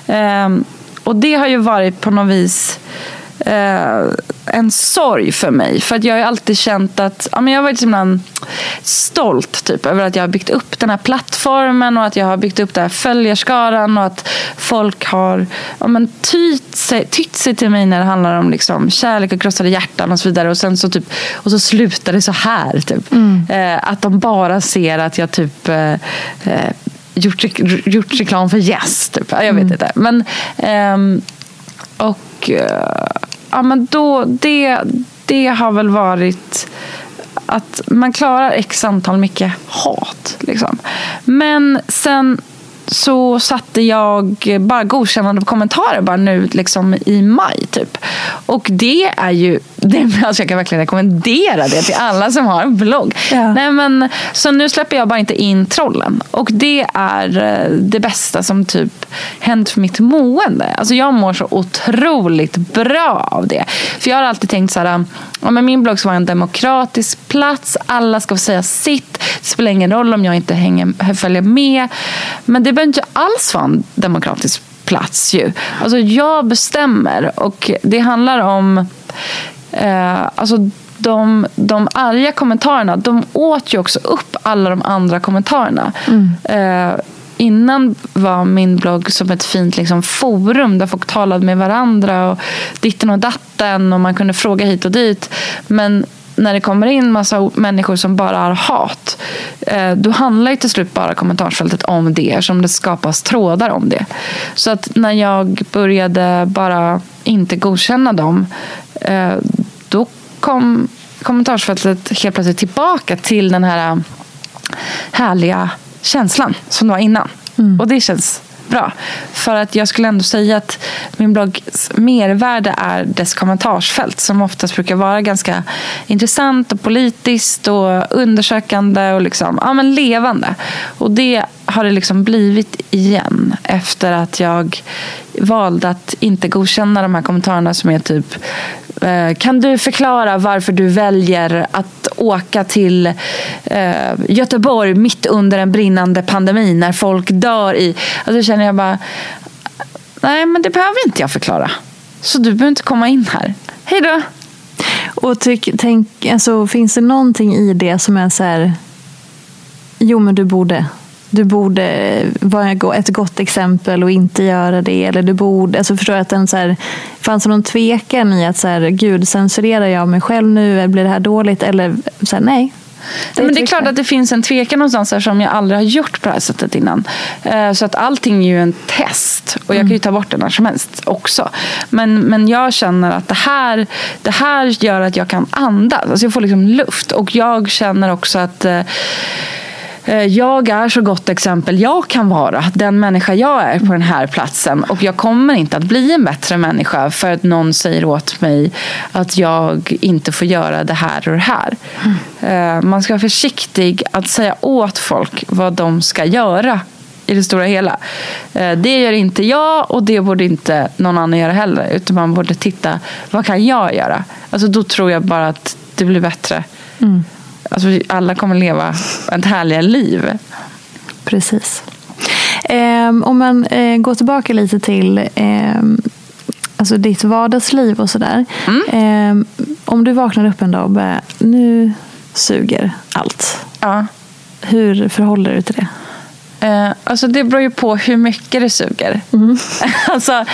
Ehm, och det har ju varit på något vis eh, en sorg för mig. För att jag har alltid känt att ja, men jag har varit så stolt typ, över att jag har byggt upp den här plattformen och att jag har byggt upp den här följarskaran och att folk har ja, men tytt, sig, tytt sig till mig när det handlar om liksom, kärlek och krossade hjärtan och så vidare. Och, sen så, typ, och så slutar det så här. Typ. Mm. Eh, att de bara ser att jag typ eh, eh gjort, gjort reklam för Yes. Typ. Jag vet mm. inte. Men, ehm, och eh, ja, men då, det, det har väl varit att man klarar x antal mycket hat. Liksom. Men sen så satte jag bara godkännande kommentarer bara nu liksom i maj. typ. Och det är ju, <laughs> det, alltså jag kan verkligen rekommendera det till alla som har en blogg. Ja. Nej, men, så nu släpper jag bara inte in trollen. Och det är eh, det bästa som typ hänt för mitt mående. Alltså jag mår så otroligt bra av det. För jag har alltid tänkt så här, ja, men min blogg ska vara en demokratisk plats. Alla ska få säga sitt. Det spelar ingen roll om jag inte hänger, följer med. Men det behöver inte alls vara en demokratisk plats. Ju. Alltså jag bestämmer och det handlar om eh, alltså de, de arga kommentarerna de åt ju också upp alla de andra kommentarerna. Mm. Eh, innan var min blogg som ett fint liksom, forum där folk talade med varandra och ditten och datten och man kunde fråga hit och dit. Men när det kommer in massa människor som bara har hat eh, då handlar ju till slut bara kommentarsfältet om det som det skapas trådar om det. Så att när jag började bara inte godkänna dem eh, då kom kommentarsfältet helt plötsligt tillbaka till den här härliga känslan som det var innan. Mm. Och det känns bra. För att jag skulle ändå säga att min bloggs mervärde är dess kommentarsfält som oftast brukar vara ganska intressant och politiskt och undersökande och liksom, ja, men levande. Och det har det liksom blivit igen efter att jag valde att inte godkänna de här kommentarerna som är typ eh, kan du förklara varför du väljer att åka till eh, Göteborg mitt under en brinnande pandemi när folk dör i... Alltså känner jag bara, nej men det behöver inte jag förklara. Så du behöver inte komma in här. Hej då! Och tyck, tänk, alltså, finns det någonting i det som är så här, jo men du borde du borde vara ett gott exempel och inte göra det. Eller du borde, alltså förstår jag att den så här, fanns det någon tvekan i att så här, gud, censurerar jag mig själv nu? Blir det här dåligt? Eller så här, nej. Det, men det är klart att det finns en tvekan någonstans här som jag aldrig har gjort på det här sättet innan. Eh, så att allting är ju en test. Och jag kan ju ta bort det när som helst också. Men, men jag känner att det här, det här gör att jag kan andas. Alltså jag får liksom luft. Och jag känner också att Eh, Eh, jag är så gott exempel jag kan vara. Den människa jag är på den här platsen. Och jag kommer inte att bli en bättre människa för att någon säger åt mig att jag inte får göra det här och det här. Mm. Man ska vara försiktig att säga åt folk vad de ska göra i det stora hela. Eh, det gör inte jag och det borde inte någon annan göra heller. Utan man borde titta, vad kan jag göra? Alltså då tror jag bara att det blir bättre. Mm. Alltså, alla kommer leva ett härligare liv. Precis. Eh, om man eh, går tillbaka lite till eh, alltså ditt vardagsliv och sådär. Mm. Ehm, om du vaknar upp en dag och bara, nu suger allt. Ja. Hur förhåller du dig till det? Eh, alltså det beror ju på hur mycket det suger. Mm. <laughs> alltså,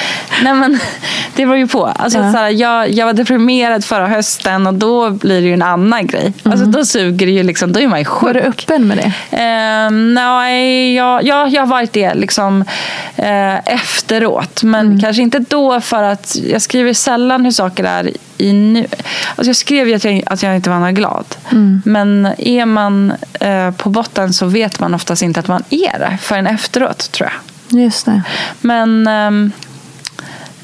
nej men, <laughs> det beror ju på. Alltså, ja. såhär, jag, jag var deprimerad förra hösten och då blir det ju en annan grej. Alltså, mm. Alltså, då suger det ju, liksom, då är man ju sjuk. Var du öppen med det? Eh, nej, jag, jag, jag har varit det liksom, eh, efteråt. Men mm. kanske inte då för att jag skriver sällan hur saker är i nu. Alltså jag skrev ju att jag, att jag inte var glad. Mm. Men är man eh, på botten så vet man oftast inte att man är det förrän efteråt tror jag. Just det. Men ehm,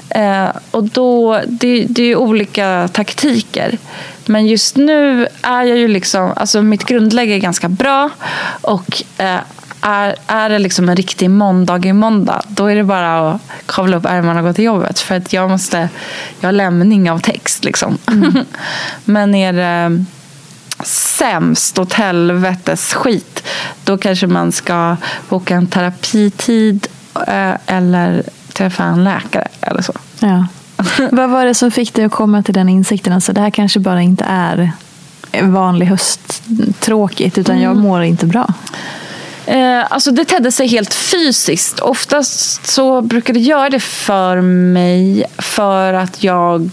eh, och då, det, det är olika taktiker. Men just nu är jag ju liksom, alltså mitt grundläge är ganska bra. Och eh, är, är det liksom en riktig måndag i måndag, då är det bara att kavla upp ärmarna och gå till jobbet. För att jag måste, jag har lämning av text liksom. Mm. <laughs> Men är det sämst åt helvetes skit, då kanske man ska boka en terapitid eh, eller träffa en läkare eller så. Ja. <laughs> Vad var det som fick dig att komma till den insikten? Alltså, det här kanske bara inte är vanlig hösttråkigt, utan jag mår inte bra. Eh, alltså det tedde sig helt fysiskt. Oftast så brukar det göra det för mig för att jag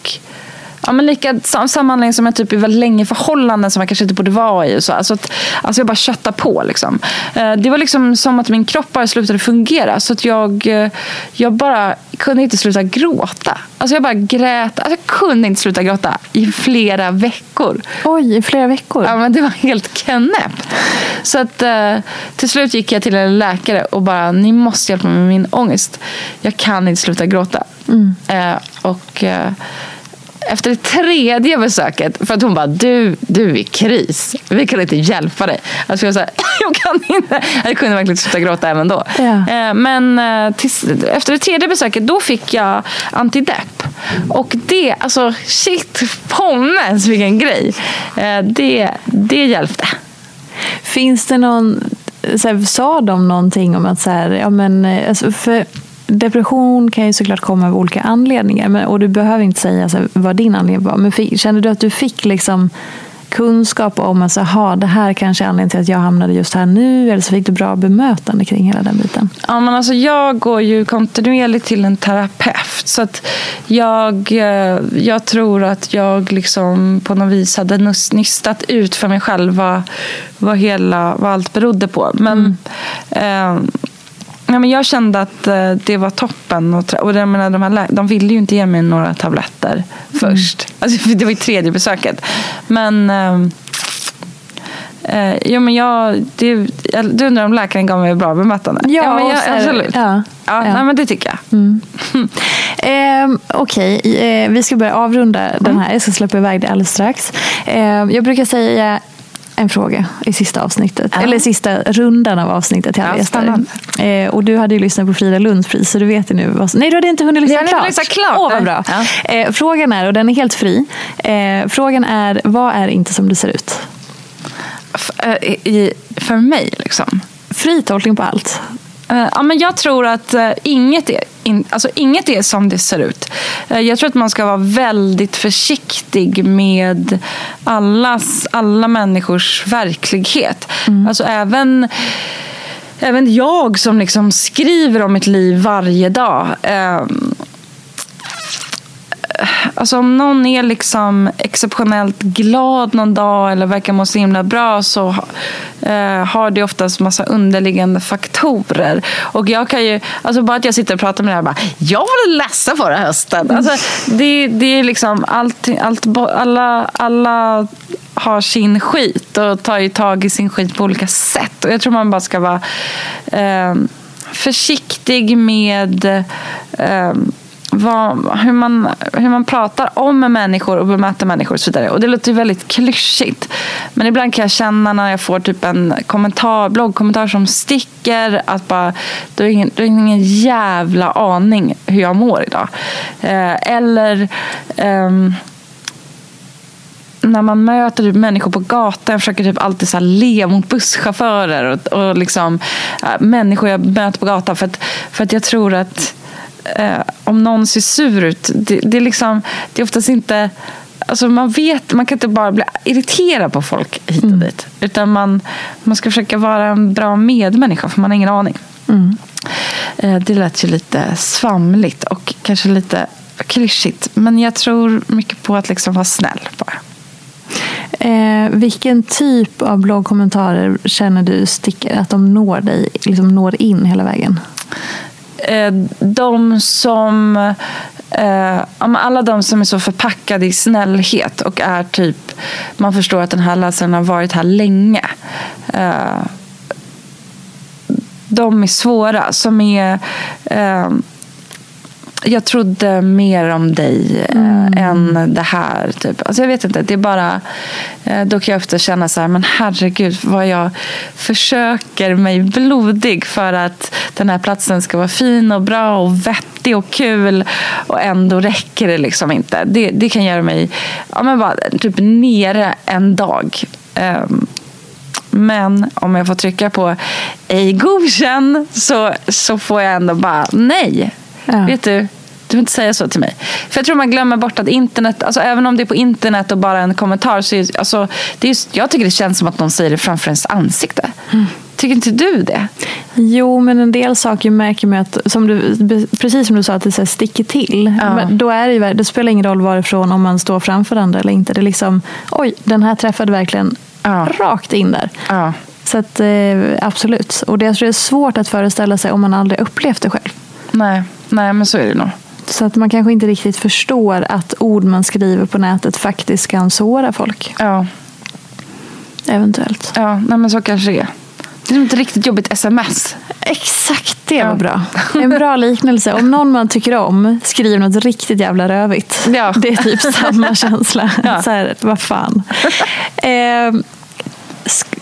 Ja, men lika, samma anledning som jag typ är väldigt länge i förhållanden som jag kanske inte borde vara i. Och så. Alltså, att, alltså jag bara köttar på. Liksom. Eh, det var liksom som att min kropp bara slutade fungera. Så att jag, eh, jag bara kunde inte sluta gråta. Alltså jag bara grät. Alltså jag kunde inte sluta gråta i flera veckor. Oj, i flera veckor? Ja, men det var helt knäppt. Så att, eh, till slut gick jag till en läkare och bara, ni måste hjälpa mig med min ångest. Jag kan inte sluta gråta. Mm. och efter det tredje besöket, för att hon bara, du, du är i kris. Vi kan inte hjälpa dig. Alltså jag, så här, <laughs> jag kan inte. Jag kunde verkligen sluta gråta även då. Ja. Eh, men eh, tills, efter det tredje besöket, då fick jag antidepp. Och det, alltså shit, pommes vilken grej. Eh, det, det hjälpte. Finns det någon, så här, sa de någonting om att så här, ja men, alltså för depression kan ju såklart komma av olika anledningar. Men, och du behöver inte säga alltså, vad din anledning var. Men fick, kände du att du fick liksom kunskap om att alltså, det här kanske är anledningen till att jag hamnade just här nu? Eller så fick du bra bemötande kring hela den biten? Ja, men alltså, jag går ju kontinuerligt till en terapeut. Så att jag, eh, jag tror att jag liksom på något vis hade nystat ut för mig själv vad, vad, hela, vad allt berodde på. Men mm. eh, Ja, men jag kände att eh, det var toppen. Och, och jag menar, de, här, de ville ju inte ge mig några tabletter mm. först. Alltså, det var ju tredje besöket. Men, eh, eh, ja, men jag, det, du undrar om läkaren gav mig bra bemötande? Ja, ja men jag, absolut. Ja, ja, ja. Nej, men det tycker jag. Mm. <laughs> eh, Okej, okay. eh, vi ska börja avrunda mm. den här. Jag ska släppa iväg det alldeles strax. Eh, jag brukar säga en fråga i sista avsnittet. Ja. Eller sista rundan av avsnittet till alla gäster. Eh, och du hade ju lyssnat på Frida Lunds pris så du vet ju nu. Vad... Nej, du hade inte hunnit lyssna klart. Lyssna klart. Åh, vad bra. Ja. Eh, frågan är, och den är helt fri. Eh, frågan är, vad är inte som det ser ut? F eh, i, för mig liksom? Fri tolkning på allt. Eh, ja, men jag tror att uh, inget, är, alltså, inget är som det ser ut. Uh, jag tror att man ska vara väldigt försiktig med allas, alla människors verklighet. Mm. Alltså även Även jag som liksom skriver om mitt liv varje dag. Uh, alltså om någon är liksom exceptionellt glad någon dag eller verkar må så himla bra så eh, har det oftast massa underliggande faktorer. Och jag kan ju, alltså bara att jag sitter och pratar med det här bara, jag var ledsen förra hösten. Alltså, det, det är liksom allt, allt, alla, alla har sin skit och tar ju tag i sin skit på olika sätt. Och jag tror man bara ska vara eh, försiktig med eh, vad, hur, man, hur man pratar om människor och bemöter människor och så vidare. Och det låter ju väldigt klyschigt. Men ibland kan jag känna när jag får typ en kommentar, bloggkommentar som sticker att bara, du har ingen, du har ingen jävla aning hur jag mår idag. Eh, eller um, när man möter typ människor på gatan, jag försöker typ alltid så le mot busschaufförer och, och liksom, äh, människor jag möter på gatan. För att, för att jag tror att eh, om någon ser sur ut, det, det, är liksom, det är oftast inte... Alltså man, vet, man kan inte bara bli irriterad på folk hit och mm. dit. Utan man, man ska försöka vara en bra medmänniska, för man har ingen aning. Mm. Eh, det lät ju lite svamligt och kanske lite klyschigt. Men jag tror mycket på att liksom vara snäll bara. Eh, vilken typ av bloggkommentarer känner du sticker? Att de når dig, liksom når in hela vägen? Eh, de som eh, alla de som är så förpackade i snällhet och är typ man förstår att den här läsaren har varit här länge. Eh, de är svåra. Som är eh, jag trodde mer om dig mm. än det här. Typ. Alltså jag vet inte, det är bara... Då kan jag ofta känna så här, men herregud vad jag försöker mig blodig för att den här platsen ska vara fin och bra och vettig och kul och ändå räcker det liksom inte. Det, det kan göra mig ja, men bara, typ nere en dag. Um, men om jag får trycka på ej godkänn så, så får jag ändå bara nej. Ja. Vet du, Du vill inte säga så till mig. För jag tror man glömmer bort att internet, alltså även om det är på internet och bara en kommentar, så är, alltså, det är, jag tycker det känns som att någon säger det framför ens ansikte. Mm. Tycker inte du det? Jo, men en del saker märker man att, som du, precis som du sa, att det så sticker till. Ja. Då är det, det spelar ingen roll varifrån, om man står framför andra eller inte. Det är liksom, oj, den här träffade verkligen ja. rakt in där. Ja. Så att, eh, absolut. Och det, jag tror det är svårt att föreställa sig om man aldrig upplevt det själv. Nej, nej men så är det nog. Så att man kanske inte riktigt förstår att ord man skriver på nätet faktiskt kan såra folk. Ja. Eventuellt. Ja, nej men så kanske det är. Det är ett riktigt jobbigt sms. Exakt, det var ja. bra. <laughs> En bra liknelse. Om någon man tycker om skriver något riktigt jävla rövigt. Ja. <laughs> Det är typ samma <laughs> känsla. Ja. Så här, vad fan. Eh,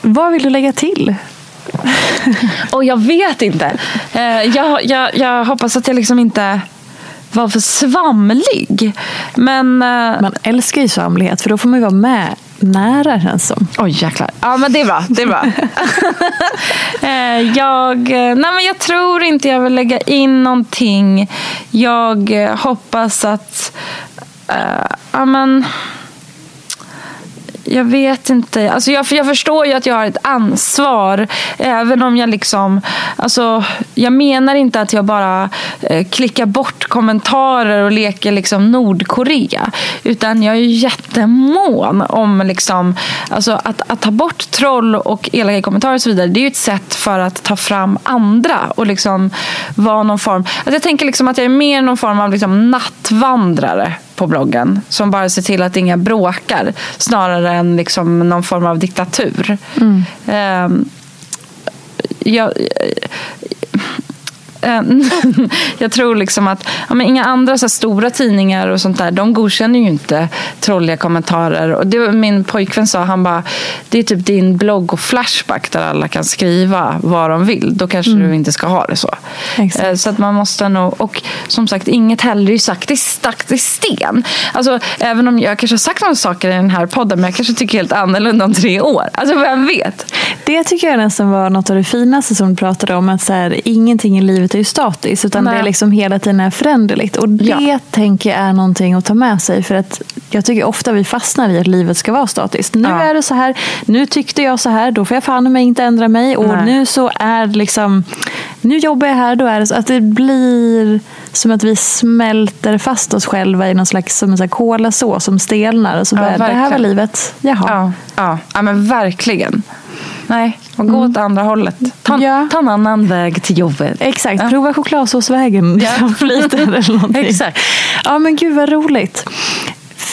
vad vill du lägga till? <laughs> Och jag vet inte. Eh, jag, jag, jag hoppas att jag liksom inte var för svamlig. Men, eh, Man älskar ju svamlighet för då får man ju vara med nära känns som. Oj jäklar. Ja men det är bra. Det är bra. <laughs> Eh, jag, nej, men jag tror inte jag vill lägga in någonting. Jag hoppas att uh, ja, men, jag vet inte. Alltså jag, jag förstår ju att jag har ett ansvar. Även om jag liksom... Alltså, jag menar inte att jag bara eh, klickar bort kommentarer och leker liksom Nordkorea. Utan jag är jättemån om liksom, alltså att, att ta bort troll och elaka kommentarer och så vidare. Det är ju ett sätt för att ta fram andra och liksom vara någon form... Alltså jag tänker liksom att jag är mer någon form av liksom nattvandrare på bloggen som bara ser till att inga bråkar snarare än liksom någon form av diktatur. Mm. Um, jag, <laughs> jag tror liksom att ja, men inga andra så stora tidningar och sånt där, de godkänner ju inte trolliga kommentarer. Och det, min pojkvän sa, han bara, det är typ din blogg och Flashback där alla kan skriva vad de vill. Då kanske mm. du inte ska ha det så. Exakt. Eh, så att man måste nog, och som sagt, inget heller är sagt i, stakt i sten. Alltså, även om jag kanske har sagt några saker i den här podden, men jag kanske tycker helt annorlunda om tre år. Alltså vem vet? Det tycker jag nästan var något av det finaste som du pratade om, att så här, ingenting i livet är ju statiskt utan Nej. det är liksom hela tiden är föränderligt. Och det ja. tänker jag är någonting att ta med sig. För att jag tycker ofta vi fastnar i att livet ska vara statiskt. Nu ja. är det så här, nu tyckte jag så här, då får jag fan mig inte ändra mig. Och Nej. nu så är liksom, nu jobbar jag här, då är det så att det blir som att vi smälter fast oss själva i någon slags som en kolasås som stelnar. Och så börjar, ja, det här var livet, jaha. Ja, ja. ja men verkligen. Nej, och gå mm. åt andra hållet. Ta, ja. ta en annan väg till jobbet. Exakt, ja. prova chokladsåsvägen. Ja. eller <laughs> någonting. Exakt. Ja men gud vad roligt.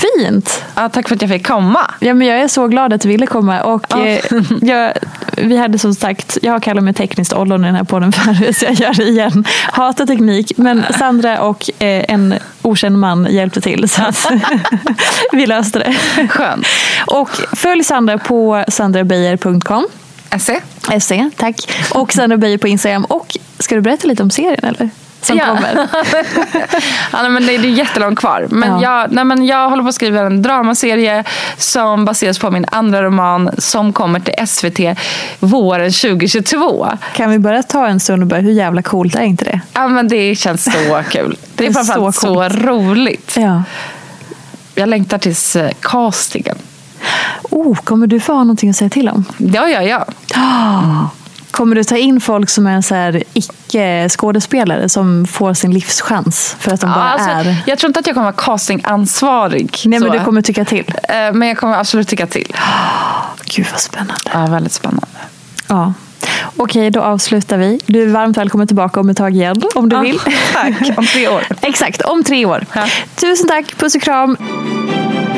Fint! Ja, tack för att jag fick komma. Ja, men jag är så glad att du ville komma. Och, ja. eh, jag, vi hade som sagt, jag har kallat mig tekniskt ollon i den här podden förut, så jag gör det igen. Hatar teknik, men Sandra och eh, en okänd man hjälpte till. Så <laughs> vi löste det. Skönt. Och följ Sandra på sandrabeijer.com. SE. SE, tack. Och Sandra Beijer på Instagram. Och ska du berätta lite om serien eller? Som ja. kommer. <laughs> ja, men det är jättelångt kvar. Men, ja. jag, nej, men jag håller på att skriva en dramaserie som baseras på min andra roman som kommer till SVT våren 2022. Kan vi bara ta en stund och bara, hur jävla coolt är inte det? Ja, men det känns så <laughs> kul. det, är, är framförallt så, så roligt. Ja. Jag längtar tills eh, castingen. Oh, kommer du få ha någonting att säga till om? Ja, ja, ja. <gasps> Oh. Kommer du ta in folk som är så här icke-skådespelare som får sin livschans för att de ja, bara alltså, är? Jag tror inte att jag kommer vara castingansvarig. Nej, så. men du kommer tycka till? Eh, men jag kommer absolut tycka till. Gud vad spännande. Ja, väldigt spännande. Ja. Okej, då avslutar vi. Du är varmt välkommen tillbaka om ett tag igen, om du vill. Tack, om tre år. <laughs> Exakt, om tre år. Ja. Tusen tack, puss och kram.